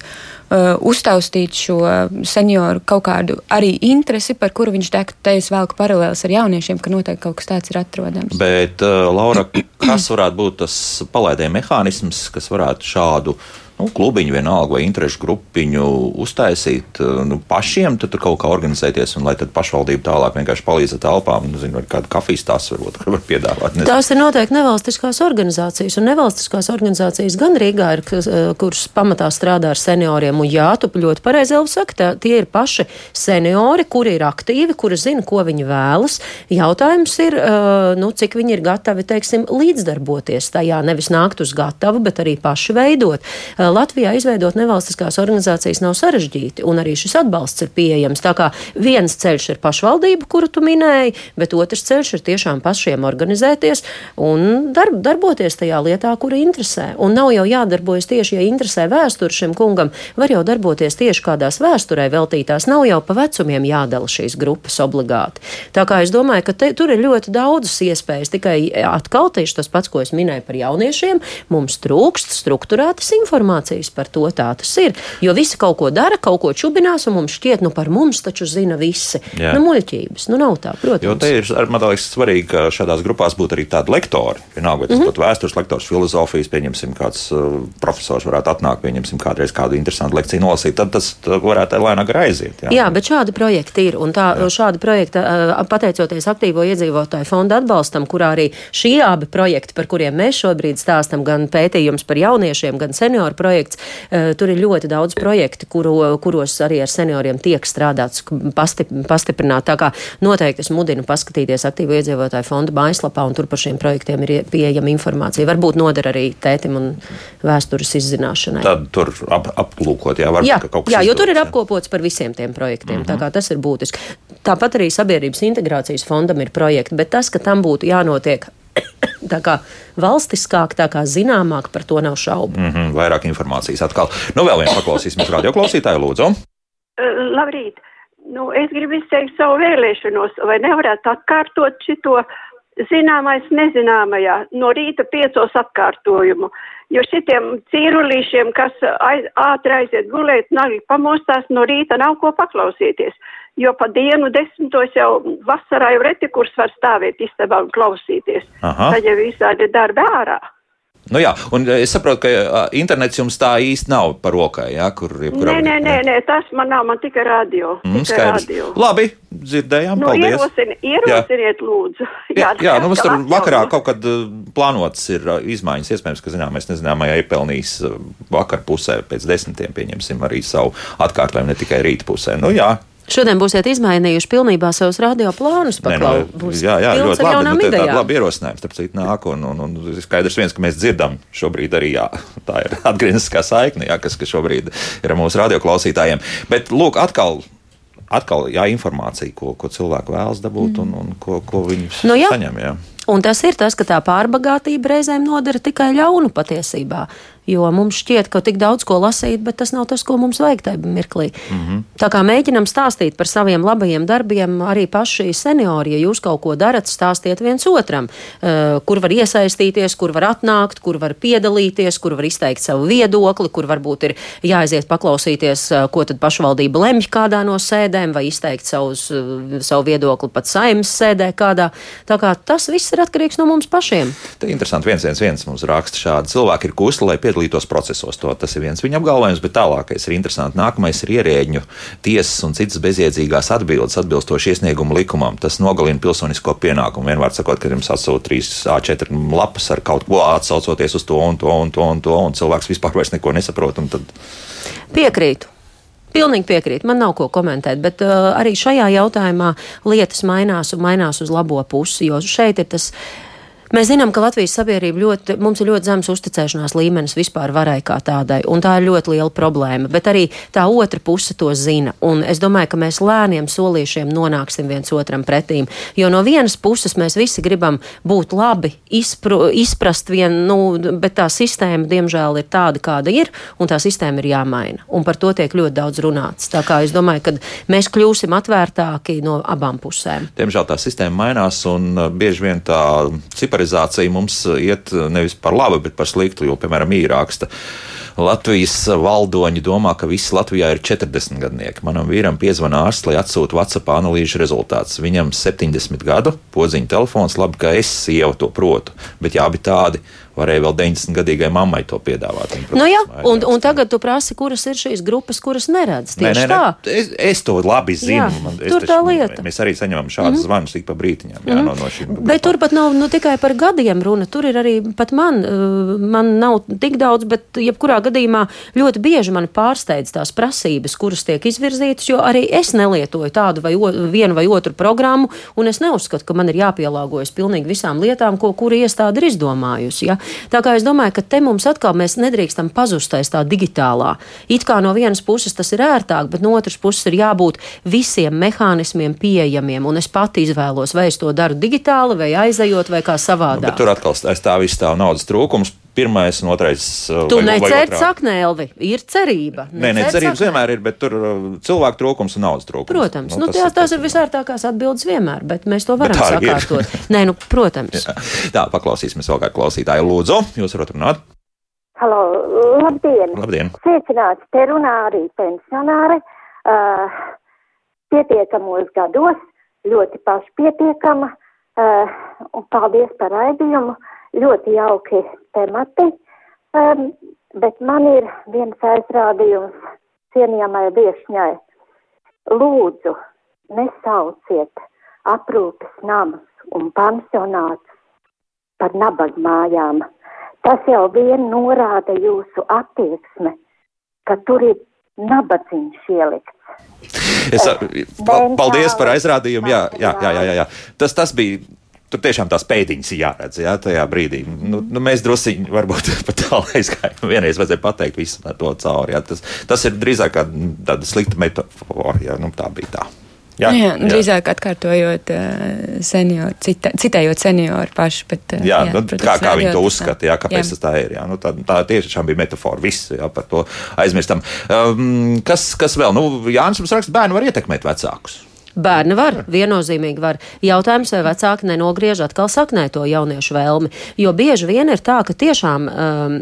[SPEAKER 3] uztaustīt šo senioru kaut kādu arī interesi, par kuru viņš te es velku paralēlis ar jauniešiem, ka noteikti kaut kas tāds ir atrodams.
[SPEAKER 1] Bet, uh, Laura, kas varētu būt tas palaidē mehānisms, kas varētu šādu nu, klubiņu, vienalga vai interešu grupiņu uztaisīt eh, nu, pašiem, tad kaut kā organizēties un lai tad pašvaldība tālāk vienkārši palīdz ar telpām, nu, zinu, kādu kafijas tās varbūt var piedāvāt.
[SPEAKER 2] Nezinu. Tās ir noteikti nevalstiskās organizācijas, un nevalstiskās organizācijas gan Rīgā ir, eh, kuras pamatā strādā ar senioriem, un jā, tu ļoti pareizi jau saki, tā, tie ir paši seniori, kuri ir aktīvi, kuri zina, ko viņi vēlas. Jautājums ir, eh, nu, cik viņi ir gatavi, teiksim, līdzdarboties tajā, nevis nākt uz gatavu, bet arī paši veidot. Latvijā izveidot nevalstiskās organizācijas nav sarežģīti, un arī šis atbalsts ir pieejams. Tā kā viens ceļš ir pašvaldība, kuru tu minēji, bet otrs ceļš ir tiešām pašiem organizēties un darb, darboties tajā lietā, kura interesē. Un nav jau jādarbojas tieši, ja interesē vēsture šim kungam, var jau darboties tieši kādās vēsturē veltītās. Nav jau pa vecumiem jādala šīs grupas obligāti. Tā kā es domāju, ka te, tur ir ļoti daudzas iespējas. Tikai atkal tieši tas pats, ko es minēju par jauniešiem, mums trūkst struktūrētas informācijas informācijas par to tā tas ir. Jo visi kaut ko dara, kaut ko čubinās, un mums šķiet, nu par mums taču zina visi. Jā. Nu, muļķības, nu nav tā, protams.
[SPEAKER 1] Jo te ir, man liekas, svarīgi, ka šādās grupās būtu arī tādi lektori. Vienalga, vai tas mm -hmm. būtu vēstures lektors, filozofijas, pieņemsim, kāds uh, profesors varētu atnākt, pieņemsim, kādreiz kādu interesantu lekciju nolasīt, tad tas varētu lēnāk aiziet.
[SPEAKER 2] Jā. jā, bet šādi projekti ir, un tā, jā. šādi projekti, uh, pateicoties aktīvo iedzīvotāju fonda atbalstam, kurā arī šie abi projekti, par kuriem mēs šobrīd stāstam, gan pētījums par jauniešiem, gan senioru projektu, projekts. Eh, tur ir ļoti daudz projektu, kuru, kuros arī ar senioriem tiek strādāts, pastip, pastiprināt. Tā kā noteikti es mudinu paskatīties aktīvu iedzīvotāju fonda mājaslapā, un tur par šiem projektiem ir pieejama informācija. Varbūt noder arī tētim un vēstures izzināšanai.
[SPEAKER 1] Tad tur ap, aplūkot, jā, varbūt
[SPEAKER 2] jā,
[SPEAKER 1] kaut kas.
[SPEAKER 2] Jā, jo tur ir apkopots par visiem tiem projektiem. Mm -hmm. Tā kā tas ir būtiski. Tāpat arī sabiedrības integrācijas fondam ir projekti, bet tas, ka tam būtu jānotiek tā kā valstiskāk, tā kā zināmāk, par to nav šaubu.
[SPEAKER 1] Mm -hmm, vairāk informācijas atkal. Nu, vēl vienu paklausīsimies radioklausītāju, lūdzu.
[SPEAKER 6] Uh, labrīt! Nu, es gribu izteikt savu vēlēšanos, vai nevarētu atkārtot šito zināmais nezināmajā no rīta piecos atkārtojumu. Jo šitiem cīrulīšiem, kas aiz, ātri aiziet gulēt, nagi pamostās, no rīta nav ko paklausīties jo pa dienu desmitos jau vasarā jau reti kurs var stāvēt istabā un klausīties. Aha. Tad jau visādi darbi ārā.
[SPEAKER 1] Nu jā, un es saprotu, ka internets jums tā īsti nav par rokai, jā, kur
[SPEAKER 6] jebkurā. Nē, nē, nē, nē, tas man nav, man tikai radio.
[SPEAKER 1] Mm, tikai radio. Labi, dzirdējām, nu, paldies.
[SPEAKER 6] Ierosini, ierosiniet, jā. lūdzu.
[SPEAKER 1] Jā, jā, jā nu mums tur vakarā kaut kad plānots ir izmaiņas, iespējams, ka zinām, mēs nezinām, ja iepelnīs vakar pusē pēc desmitiem pieņemsim arī savu atkārtojumu, ne tikai rīt pusē. Nu jā,
[SPEAKER 2] Šodien būsiet izmainījuši pilnībā savus radio plānus. Paklau,
[SPEAKER 1] ne, no, jā, jā ļoti labi. Nu, tā ir laba ierosinājuma, starp citu, nāk. Un, un, un skaidrs viens, ka mēs dzirdam šobrīd arī, jā, tā ir atgriezniskā saikne, jā, kas, kas šobrīd ir mūsu radioklausītājiem. Bet, lūk, atkal atkal jā, informācija, ko, ko cilvēki vēlas dabūt un, un ko, ko viņi nu, jā. saņem. Jā.
[SPEAKER 2] Un tas ir tas, ka tā pārbagātība reizēm nodara tikai ļaunu patiesībā. Jo mums šķiet, ka tik daudz ko lasīt, bet tas nav tas, ko mums vajag tajā mirklī. Mm -hmm. Tā kā mēģinam stāstīt par saviem labajiem darbiem, arī paši seniori, ja jūs kaut ko darat, stāstiet viens otram, uh, kur var iesaistīties, kur var atnākt, kur var piedalīties, kur var izteikt savu viedokli, kur varbūt ir jāaiziet paklausīties, uh, ko tad pašvaldība lemj kādā no sēdēm, vai izteikt savus, uh, savu viedokli pat saimnes sēdē kādā. Tā kā tas viss ir atkarīgs no mums pašiem.
[SPEAKER 1] Tā ir interesanti. viens viens viens mums raksta šādi cilvēki ir kusli, lai piedalītos piedalītos procesos. To, tas ir viens viņa apgalvojums, bet tālākais ir interesanti. Nākamais ir ierēģņu tiesas un citas bezjēdzīgās atbildes atbilstoši iesniegumu likumam. Tas nogalina pilsonisko pienākumu. Vienmēr sakot, ka jums atsūta 3 A4 lapas ar kaut ko atsaucoties uz to un to un to un to, un cilvēks vispār vairs neko nesaprot. Tad...
[SPEAKER 2] Piekrītu. Pilnīgi piekrītu, man nav ko komentēt, bet uh, arī šajā jautājumā lietas mainās un mainās uz labo pusi, jo šeit ir tas Mēs zinām, ka Latvijas sabiedrība ļoti, mums ir ļoti zems uzticēšanās līmenis vispār varai kā tādai, un tā ir ļoti liela problēma. Bet arī tā otra puse to zina, un es domāju, ka mēs lēniem solīšiem nonāksim viens otram pretīm. Jo no vienas puses mēs visi gribam būt labi, izpru, izprast vienu, nu, bet tā sistēma, diemžēl, ir tāda, kāda ir, un tā sistēma ir jāmaina. Un par to tiek ļoti daudz runāts. Tā kā es domāju, ka mēs kļūsim atvērtāki no abām pusēm.
[SPEAKER 1] Diemžēl tā sistēma mainās, un uh, bieži vien tā cipara ciparizācija mums iet nevis par labu, bet par sliktu, jo, piemēram, īrāksta. Latvijas valdoņi domā, ka visi Latvijā ir 40 gadnieki. Manam vīram piezvanīja ārsts, lai atsūtu WhatsApp analīžu rezultātus. Viņam 70 gadu, podziņa telefons, labi, ka es sievu to protu, bet jābi tādi varēja vēl 90 gadīgai mammai to piedāvāt.
[SPEAKER 2] Un, protams, nu jā, un, un tagad tu prasi, kuras ir šīs grupas, kuras neredz. Tieši nē, nē, nē, tā.
[SPEAKER 1] Es, es to labi zinu. Jā,
[SPEAKER 2] Man, tur taču, tā lieta.
[SPEAKER 1] Mēs arī saņemam šādus mm -hmm. zvanus ik pa brītiņām. Jā, mm -hmm. no, no šīm
[SPEAKER 2] bet tur pat nav nu, tikai par gadiem runa. Tur ir arī pat man, uh, man nav tik daudz, bet jebkurā gadījumā ļoti bieži man pārsteidz tās prasības, kuras tiek izvirzītas, jo arī es nelietoju tādu vai o, vienu vai otru programmu, un es neuzskatu, ka man ir jāpielāgojas pilnīgi visām lietām, ko kura iestāde ir izdomājusi. Ja? Tā kā es domāju, ka te mums atkal mēs nedrīkstam pazustais tā digitālā. It kā no vienas puses tas ir ērtāk, bet no otras puses ir jābūt visiem mehānismiem pieejamiem. Un es pati izvēlos, vai es to daru digitāli, vai aizejot, vai kā savādāk.
[SPEAKER 1] Bet tur atkal stāv izstāv naudas trūkums pirmais un otrais.
[SPEAKER 2] Uh, tu necēri saknē, Elvi, ir cerība.
[SPEAKER 1] Nē, nē, cerības vienmēr ir, bet tur uh, cilvēku trūkums un naudas trūkums.
[SPEAKER 2] Protams, nu, nu, tas, jā, tās ir visērtākās atbildes vienmēr, bet mēs to varam sakārtot. nē, nu, protams. Jā.
[SPEAKER 1] Tā, paklausīsimies vēl kādu klausītāju. Lūdzu, jūs varat runāt.
[SPEAKER 7] Halo, labdien!
[SPEAKER 1] Labdien!
[SPEAKER 7] Sveicināts, te runā arī pensionāri, uh, pietiekamos gados, ļoti pašpietiekama, uh, un paldies par raidījumu. Uh, ļoti jauki temati, um, bet man ir viens aizrādījums cienījamai viešņai. Lūdzu, nesauciet aprūpes namus un pansionātus par nabagmājām. Tas jau vien norāda jūsu attieksme, ka tur ir nabadzīgs ielikts.
[SPEAKER 1] Es, paldies par aizrādījumu. Jā, jā, jā, jā, jā. Tas, tas bija Tur tiešām tās pēdiņas ir jāredz jā, tajā brīdī. Nu, nu, mēs druskuļi varbūt pat tālu aizgājām. Vienreiz vajadzēja pateikt visu to cauri. Jā. Tas, tas ir drīzāk kā tāda slikta metafora. Jā, nu, tā bija tā.
[SPEAKER 3] Jā, nu jā, jā. drīzāk atkārtojot uh, senioru, cita, citējot senioru pašu. Bet,
[SPEAKER 1] uh, jā, jā, nu, protams, kā, kā viņi to uzskata, jā, kāpēc jā. tas tā ir. Jā, nu, tā, tā tiešām bija metafora. Viss jā, par to aizmirstam. Um, kas, kas vēl? Nu, Jānis mums raksta, bērni var ietekmēt vecākus.
[SPEAKER 2] Bērni var, viennozīmīgi var. Jautājums, vai vecāki nenogriež atkal saknē to jauniešu vēlmi. Jo bieži vien ir tā, ka tiešām um,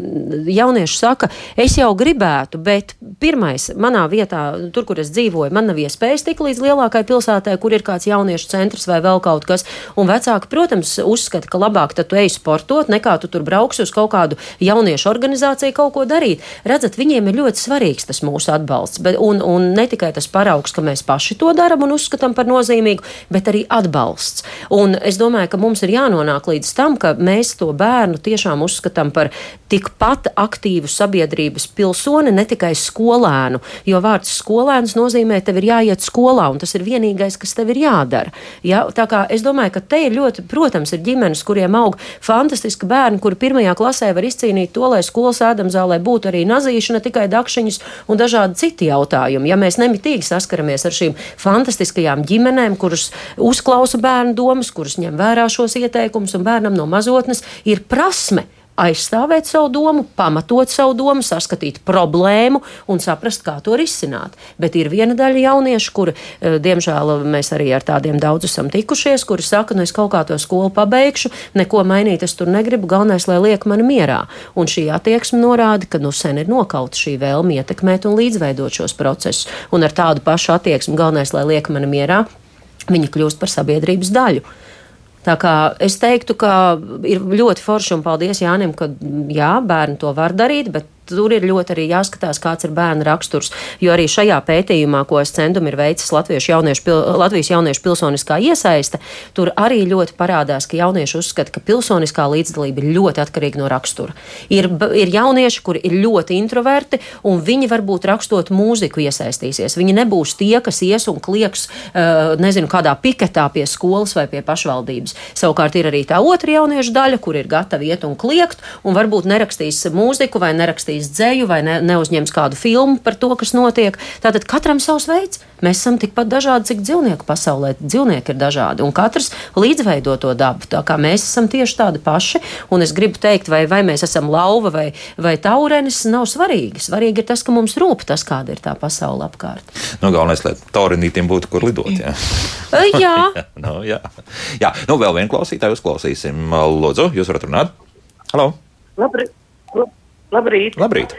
[SPEAKER 2] jaunieši saka, es jau gribētu, bet pirmais, manā vietā, tur, kur es dzīvoju, man nav iespējas tik līdz lielākai pilsētai, kur ir kāds jauniešu centrs vai vēl kaut kas. Un vecāki, protams, uzskata, ka labāk tad tu ej sportot, nekā tu tur brauksi uz kaut kādu jauniešu organizāciju kaut ko darīt. Redzat, viņiem ir ļoti svarīgs tas mūsu atbalsts. Bet, un, un ne tikai tas paraugs, ka mēs paši to darām un uzskatām, uzskatām par nozīmīgu, bet arī atbalsts. Un es domāju, ka mums ir jānonāk līdz tam, ka mēs to bērnu tiešām uzskatām par tikpat aktīvu sabiedrības pilsoni, ne tikai skolēnu. Jo vārds skolēns nozīmē, tev ir jāiet skolā, un tas ir vienīgais, kas tev ir jādara. Ja? Tā kā es domāju, ka te ir ļoti, protams, ir ģimenes, kuriem aug fantastiski bērni, kuri pirmajā klasē var izcīnīt to, lai skolas ēdamzālē būtu arī nazīša, ne tikai dakšiņas un dažādi citi jautājumi. Ja mēs nemitīgi saskaramies ar šīm fantastiskajām tādām ģimenēm, kuras uzklausa bērnu domas, kuras ņem vērā šos ieteikumus, un bērnam no mazotnes ir prasme aizstāvēt savu domu, pamatot savu domu, saskatīt problēmu un saprast, kā to risināt. Bet ir viena daļa jauniešu, kuri, eh, diemžēl, mēs arī ar tādiem daudz esam tikušies, kuri saka, nu es kaut kā to skolu pabeigšu, neko mainīt es tur negribu, galvenais, lai liek mani mierā. Un šī attieksme norāda, ka nu sen ir nokauta šī vēlme ietekmēt un līdzveidot šos procesus. Un ar tādu pašu attieksmi galvenais, lai liek mani mierā, viņi kļūst par sabiedrības daļu. Tā kā es teiktu, ka ir ļoti forši un paldies Jānim, ka jā, bērni to var darīt, bet tur ir ļoti arī jāskatās, kāds ir bērna raksturs. Jo arī šajā pētījumā, ko es centum ir veicis Latviešu jauniešu, pil, Latvijas jauniešu pilsoniskā iesaiste, tur arī ļoti parādās, ka jaunieši uzskata, ka pilsoniskā līdzdalība ir ļoti atkarīga no rakstura. Ir, ir jaunieši, kuri ir ļoti introverti, un viņi varbūt rakstot mūziku iesaistīsies. Viņi nebūs tie, kas ies un klieks, nezinu, kādā piketā pie skolas vai pie pašvaldības. Savukārt ir arī tā otra jauniešu daļa, kur ir gatavi iet un kliegt, un varbūt nerakstīs mūziku vai nerakstīs nerakstīs dzēju vai ne, neuzņems kādu filmu par to, kas notiek. Tātad katram savs veids. Mēs esam tikpat dažādi, cik dzīvnieku pasaulē. Dzīvnieki ir dažādi, un katrs līdzveido to dabu. Tā kā mēs esam tieši tādi paši, un es gribu teikt, vai, vai mēs esam lauva vai, vai taurenis, nav svarīgi. Svarīgi ir tas, ka mums rūp tas, kāda ir tā pasaule apkārt.
[SPEAKER 1] Nu, galvenais, lai taurenītiem būtu kur lidot. Jā,
[SPEAKER 2] jā.
[SPEAKER 1] nu, jā. jā. Nu, vēl vienu klausītāju uzklausīsim. Lūdzu, jūs varat runāt? Halo!
[SPEAKER 8] Labrīt! Labrīt!
[SPEAKER 1] Labrīt.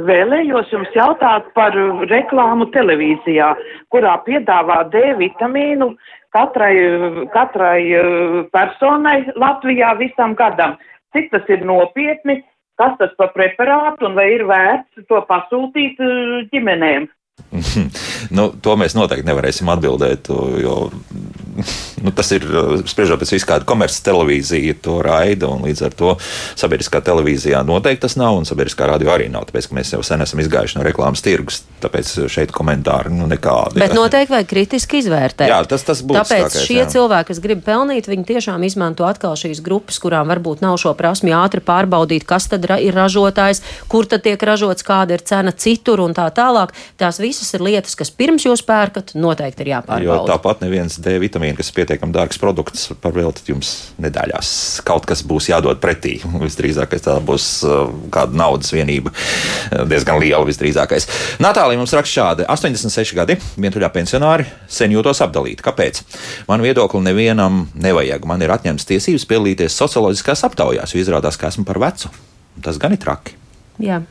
[SPEAKER 8] Vēlējos jums jautāt par reklāmu televīzijā, kurā piedāvā D vitamīnu katrai, katrai eh, personai Latvijā visam gadam. Cik tas ir nopietni, kas tas par preparātu un vai ir vērts to pasūtīt eh, ģimenēm?
[SPEAKER 1] nu, to mēs noteikti nevarēsim atbildēt, jo nu, tas ir spriežot pēc viskāda komerces televīzija, to raida, un līdz ar to sabiedriskā televīzijā noteikti tas nav, un sabiedriskā radio arī nav, tāpēc, mēs jau sen esam izgājuši no reklāmas tirgus, tāpēc šeit komentāri nu, nekādi.
[SPEAKER 2] Bet noteikti vajag kritiski izvērtēt.
[SPEAKER 1] Jā, tas, tas būs.
[SPEAKER 2] Tāpēc skākais, šie jā. cilvēki, kas grib pelnīt, viņi tiešām izmanto atkal šīs grupas, kurām varbūt nav šo prasmi ātri pārbaudīt, kas tad ir ražotājs, kur tad tiek ražots, kāda ir cena citur un tā tālāk. Tās visas ir lietas, kas pirms jūs pērkat, noteikti ir jāpārbauda. Jo
[SPEAKER 1] tāpat neviens D vitamīna, kas ir pietiekami dārgs produkts, par velti jums nedaļās. Kaut kas būs jādod pretī. Visdrīzāk tā būs uh, kāda naudas vienība, uh, diezgan liela visdrīzākais. Natālija mums raksta šādi: 86 gadi, vientuļā pensionāri, sen jūtos apdalīti. Kāpēc? Man viedokli nevienam nevajag. Man ir atņemts tiesības piedalīties socioloģiskās aptaujās, jo izrādās, ka esmu par vecu. Tas gan ir traki.
[SPEAKER 2] Jā.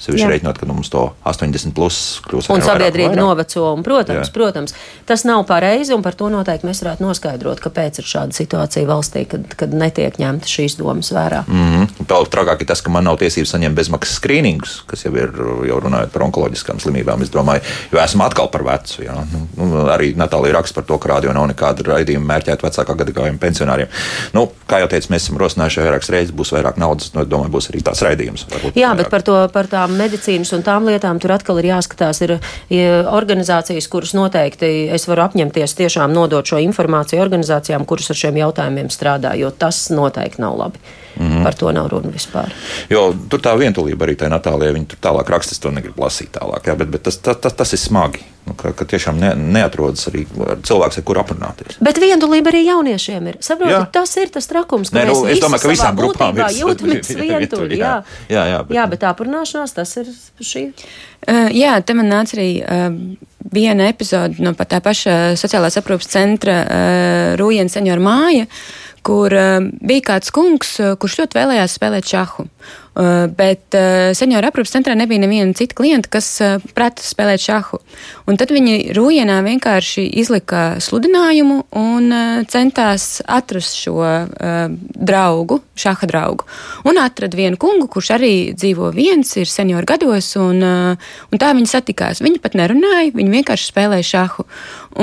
[SPEAKER 1] Sevišķi reiķinot, ka nu, mums to 80 plus kļūs.
[SPEAKER 2] Un sabiedrība noveco, un, protams, Jā. protams, tas nav pareizi, un par to noteikti mēs varētu noskaidrot, kāpēc ir šāda situācija valstī, kad, kad netiek ņemta šīs domas vērā.
[SPEAKER 1] Mm -hmm. Vēl trakāk ir tas, ka man nav tiesības saņemt bezmaksas skrīningus, kas jau ir, jau runājot par onkoloģiskām slimībām. Es domāju, jo esmu atkal par vecu. Jā. Nu, nu, arī Natālija raksta par to, ka rādio nav nekāda raidījuma mērķēta vecākā gadagājuma pensionāriem. Nu, kā jau teicu, mēs esam rosinājuši vairākas reizes, būs vairāk naudas, nu, domāju, būs arī tās raidījums.
[SPEAKER 2] Jā, vairāk. bet par, to, par tām tām medicīnas un tām lietām tur atkal ir jāskatās. Ir, organizācijas, kuras noteikti es varu apņemties tiešām nodot šo informāciju organizācijām, kuras ar šiem jautājumiem strādā, jo tas noteikti nav labi. Mm -hmm. Par to nav runa vispār.
[SPEAKER 1] Jo tur tā vientulība arī tajā Natālijā, viņa tur tālāk raksta, to negribu lasīt tālāk, jā, bet, bet tas, tas, tas, tas ir smagi. Nu, ka, ka tiešām ne, neatrodas arī cilvēks, ar kuru aprunāties.
[SPEAKER 2] Bet vientulība arī jauniešiem ir. Saprotiet, tas ir tas trakums, ka Nē, nu,
[SPEAKER 1] es domāju, ka visām grupām ir
[SPEAKER 2] jūtamies vientuļi. Jā. Jā, jā, bet... jā, bet aprunāšanās tas ir šī.
[SPEAKER 3] Uh, jā, te man nāca arī uh, viena epizode no tā paša sociālās aprūpas centra uh, Rūjena senjora māja. Uh, kur uh, bija kāds kungs, uh, kurš ļoti vēlējās spēlēt šahu. Uh, bet senioru aprūpas centrā nebija neviena cita klienta, kas prata spēlēt šahu. Un tad viņi Rūjienā vienkārši izlika sludinājumu un centās atrast šo draugu, šaha draugu. Un atrada vienu kungu, kurš arī dzīvo viens, ir senioru gados, un, un tā viņi satikās. Viņi pat nerunāja, viņi vienkārši spēlēja šahu.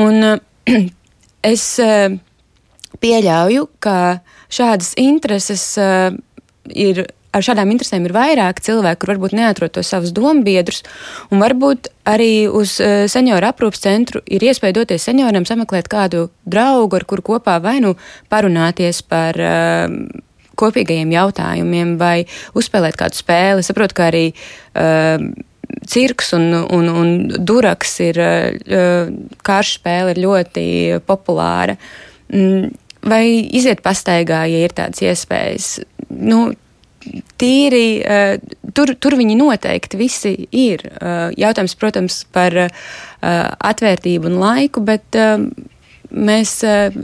[SPEAKER 3] Un, es, pieļauju, ka šādas intereses uh, ir. Ar šādām interesēm ir vairāk cilvēku, kur varbūt neatrod to savus dombiedrus, varbūt arī uz uh, senioru aprūpas centru ir iespēja doties senioram, sameklēt kādu draugu, ar kuru kopā vai nu parunāties par uh, kopīgajiem jautājumiem vai uzspēlēt kādu spēli. Es saprotu, ka arī uh, cirks un, un, un duraks ir uh, kāršu spēle ir ļoti populāra. Mm, vai iziet pastaigā, ja ir tādas iespējas. Nu, tīri, uh, tur, tur viņi noteikti visi ir. Uh, jautājums, protams, par uh, atvērtību un laiku, bet mēs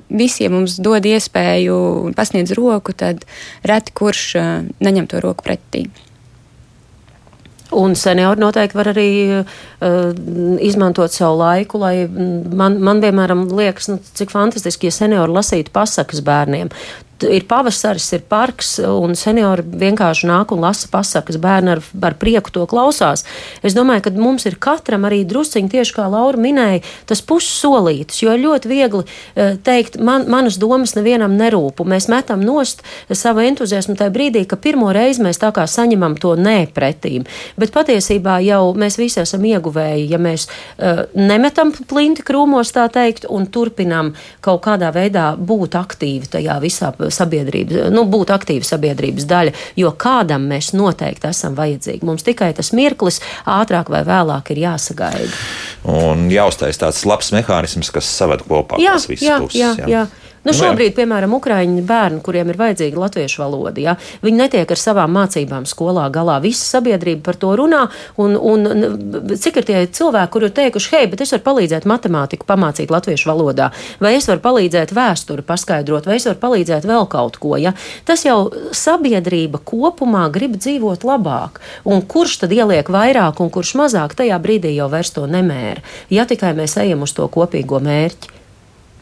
[SPEAKER 3] visiem mums dod iespēju un pasniedz roku, tad reti kurš neņem to roku pretī.
[SPEAKER 2] Un seniori noteikti var arī uh, izmantot savu laiku, lai man, man vienmēr liekas, nu, cik fantastiski, ja seniori lasītu pasakas bērniem ir pavasaris, ir parks, un seniori vienkārši nāk un lasa pasakas. Bērni ar, ar prieku to klausās. Es domāju, ka mums ir katram arī drusciņi, tieši kā Laura minēja, tas pussolītis, jo ļoti viegli uh, teikt, man, manas domas nevienam nerūp. Mēs metam nost savu entuziasmu tajā brīdī, ka pirmo reizi mēs tā kā saņemam to nē pretīm. Bet patiesībā jau mēs visi esam ieguvēji, ja mēs uh, nemetam plinti krūmos, tā teikt, un turpinām kaut kādā veidā būt aktīvi tajā visā sabiedrības, nu, būt aktīva sabiedrības daļa, jo kādam mēs noteikti esam vajadzīgi. Mums tikai tas mirklis ātrāk vai vēlāk ir jāsagaida.
[SPEAKER 1] Un jāuztais tāds labs mehānisms, kas saved kopā
[SPEAKER 2] jā,
[SPEAKER 1] tās visas
[SPEAKER 2] jā,
[SPEAKER 1] puses.
[SPEAKER 2] Jā, jā. jā. Nu,
[SPEAKER 1] Nu,
[SPEAKER 2] šobrīd, piemēram, ukrāņu bērni, kuriem ir vajadzīga latviešu valoda, ja, viņi netiek ar savām mācībām skolā galā. Visa sabiedrība par to runā. Un, un cik ir tie cilvēki, kuri ir teikuši, hei, bet es varu palīdzēt matemātiku, pamācīt latviešu valodā, vai es varu palīdzēt vēsturi paskaidrot, vai es varu palīdzēt vēl kaut ko. Ja. Tas jau sabiedrība kopumā grib dzīvot labāk. Un kurš tad ieliek vairāk un kurš mazāk, tajā brīdī jau vairs to nemēra. Ja tikai mēs ejam uz to kopīgo mērķi.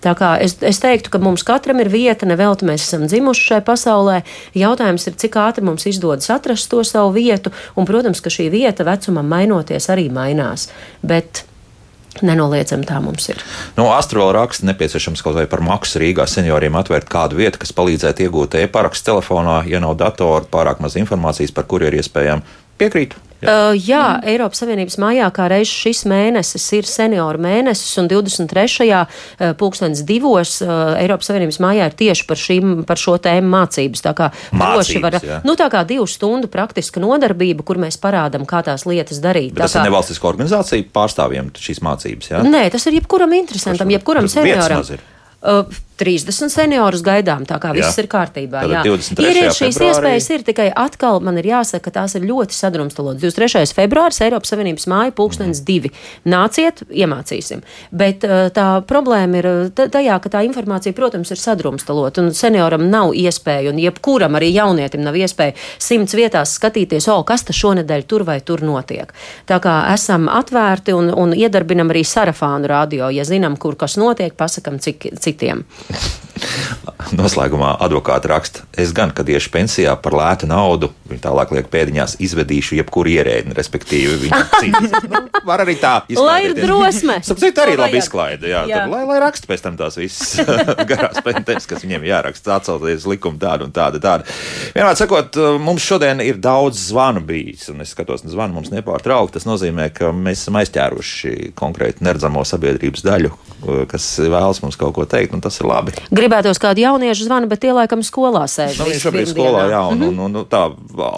[SPEAKER 2] Tā kā es, es teiktu, ka mums katram ir vieta, nevelti mēs esam dzimuši šajā pasaulē. Jautājums ir, cik ātri mums izdodas atrast to savu vietu, un, protams, ka šī vieta vecumam mainoties arī mainās. Bet Nenoliedzami tā mums ir.
[SPEAKER 1] Nu, Astroloģija raksta, nepieciešams kaut vai par maksu Rīgā senioriem atvērt kādu vietu, kas palīdzētu iegūt e-parakstu telefonā, ja nav datoru, pārāk maz informācijas, par kuru ir iespējams piekrīt.
[SPEAKER 2] Jā, uh, jā mm. Eiropas Savienības mājā kā reizes šis mēnesis ir senioru mēnesis, un 23. Uh, pulkstenis divos uh, Eiropas Savienības mājā ir tieši par, šīm, par šo tēmu mācības. Tā kā droši var, jā. nu tā kā divu stundu praktiska nodarbība, kur mēs parādām, kā tās lietas darīt.
[SPEAKER 1] Bet tas
[SPEAKER 2] kā,
[SPEAKER 1] ir nevalstiska organizācija pārstāvjiem šīs mācības, jā?
[SPEAKER 2] Nē, tas ir jebkuram interesantam, jebkuram senioram. Uh, 30 seniorus gaidām, tā kā viss jā. ir kārtībā. Jā. Ir, ir šīs februārī. iespējas, ir tikai atkal man ir jāsaka, ka tās ir ļoti sadrumstalotas. 23. februāris Eiropas Savienības māja pulkstenis mm. divi. Nāciet, iemācīsim. Bet uh, tā problēma ir tajā, ka tā informācija, protams, ir sadrumstalota un senioram nav iespēja, un jebkuram arī jaunietim nav iespēja simts vietās skatīties, o, kas tas šonedēļ tur vai tur notiek. Tā kā esam atvērti un, un iedarbinam arī sarafānu radio, ja zinām, kur kas notiek, pasakam cik, citiem.
[SPEAKER 1] Noslēgumā advokāti raksta, es gan, kad iešu pensijā par lētu naudu, viņa tālāk liek pēdiņās, izvedīšu jebkuru ierēdni, respektīvi viņa cīnās. Nu, var arī tā
[SPEAKER 2] izklaidēties. Lai ir drosme.
[SPEAKER 1] Sapcīt, arī labi izklaida, jā, jā. Tad, lai, lai raksta pēc tam tās visas garās pēdējās, kas viņiem jāraksta, atcelties likumu tādu un tādu, tādu. Vienmēr sakot, mums šodien ir daudz zvanu bijis, un es skatos, un zvanu mums nepārtraukti. Tas nozīmē, ka mēs esam aizķēruši konkrēti neredzamo sabiedrības daļu, kas vēlas mums kaut ko teikt, un tas ir labi.
[SPEAKER 2] Gribētos kādu jauniešu zvanu, bet tie laikam skolā sēž.
[SPEAKER 1] Nu, viņš šobrīd skolā, jā, un, un, un, un tā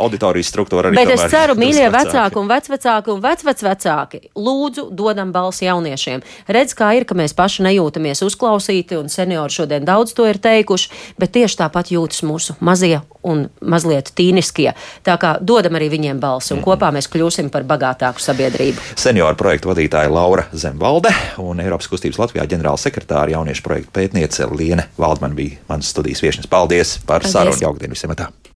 [SPEAKER 1] auditorijas struktūra arī.
[SPEAKER 2] Bet es ceru, mīļie vecāki un vecvecāki un vecvecāki, lūdzu, dodam balsi jauniešiem. Redz, kā ir, ka mēs paši nejūtamies uzklausīti, un seniori šodien daudz to ir teikuši, bet tieši tāpat jūtas mūsu mazie un mazliet tīniskie. Tā kā dodam arī viņiem balsi, un kopā mēs kļūsim par bagātāku sabiedrību.
[SPEAKER 1] Senioru projektu vadītāja Laura Zemvalde un Eiropas kustības Latvijā ģenerāla sekretāra jauniešu projektu pētniece Liene Valdman bija manas studijas viesnes. Paldies par Paldies. sarunu. Jauktdien visiem! Tā.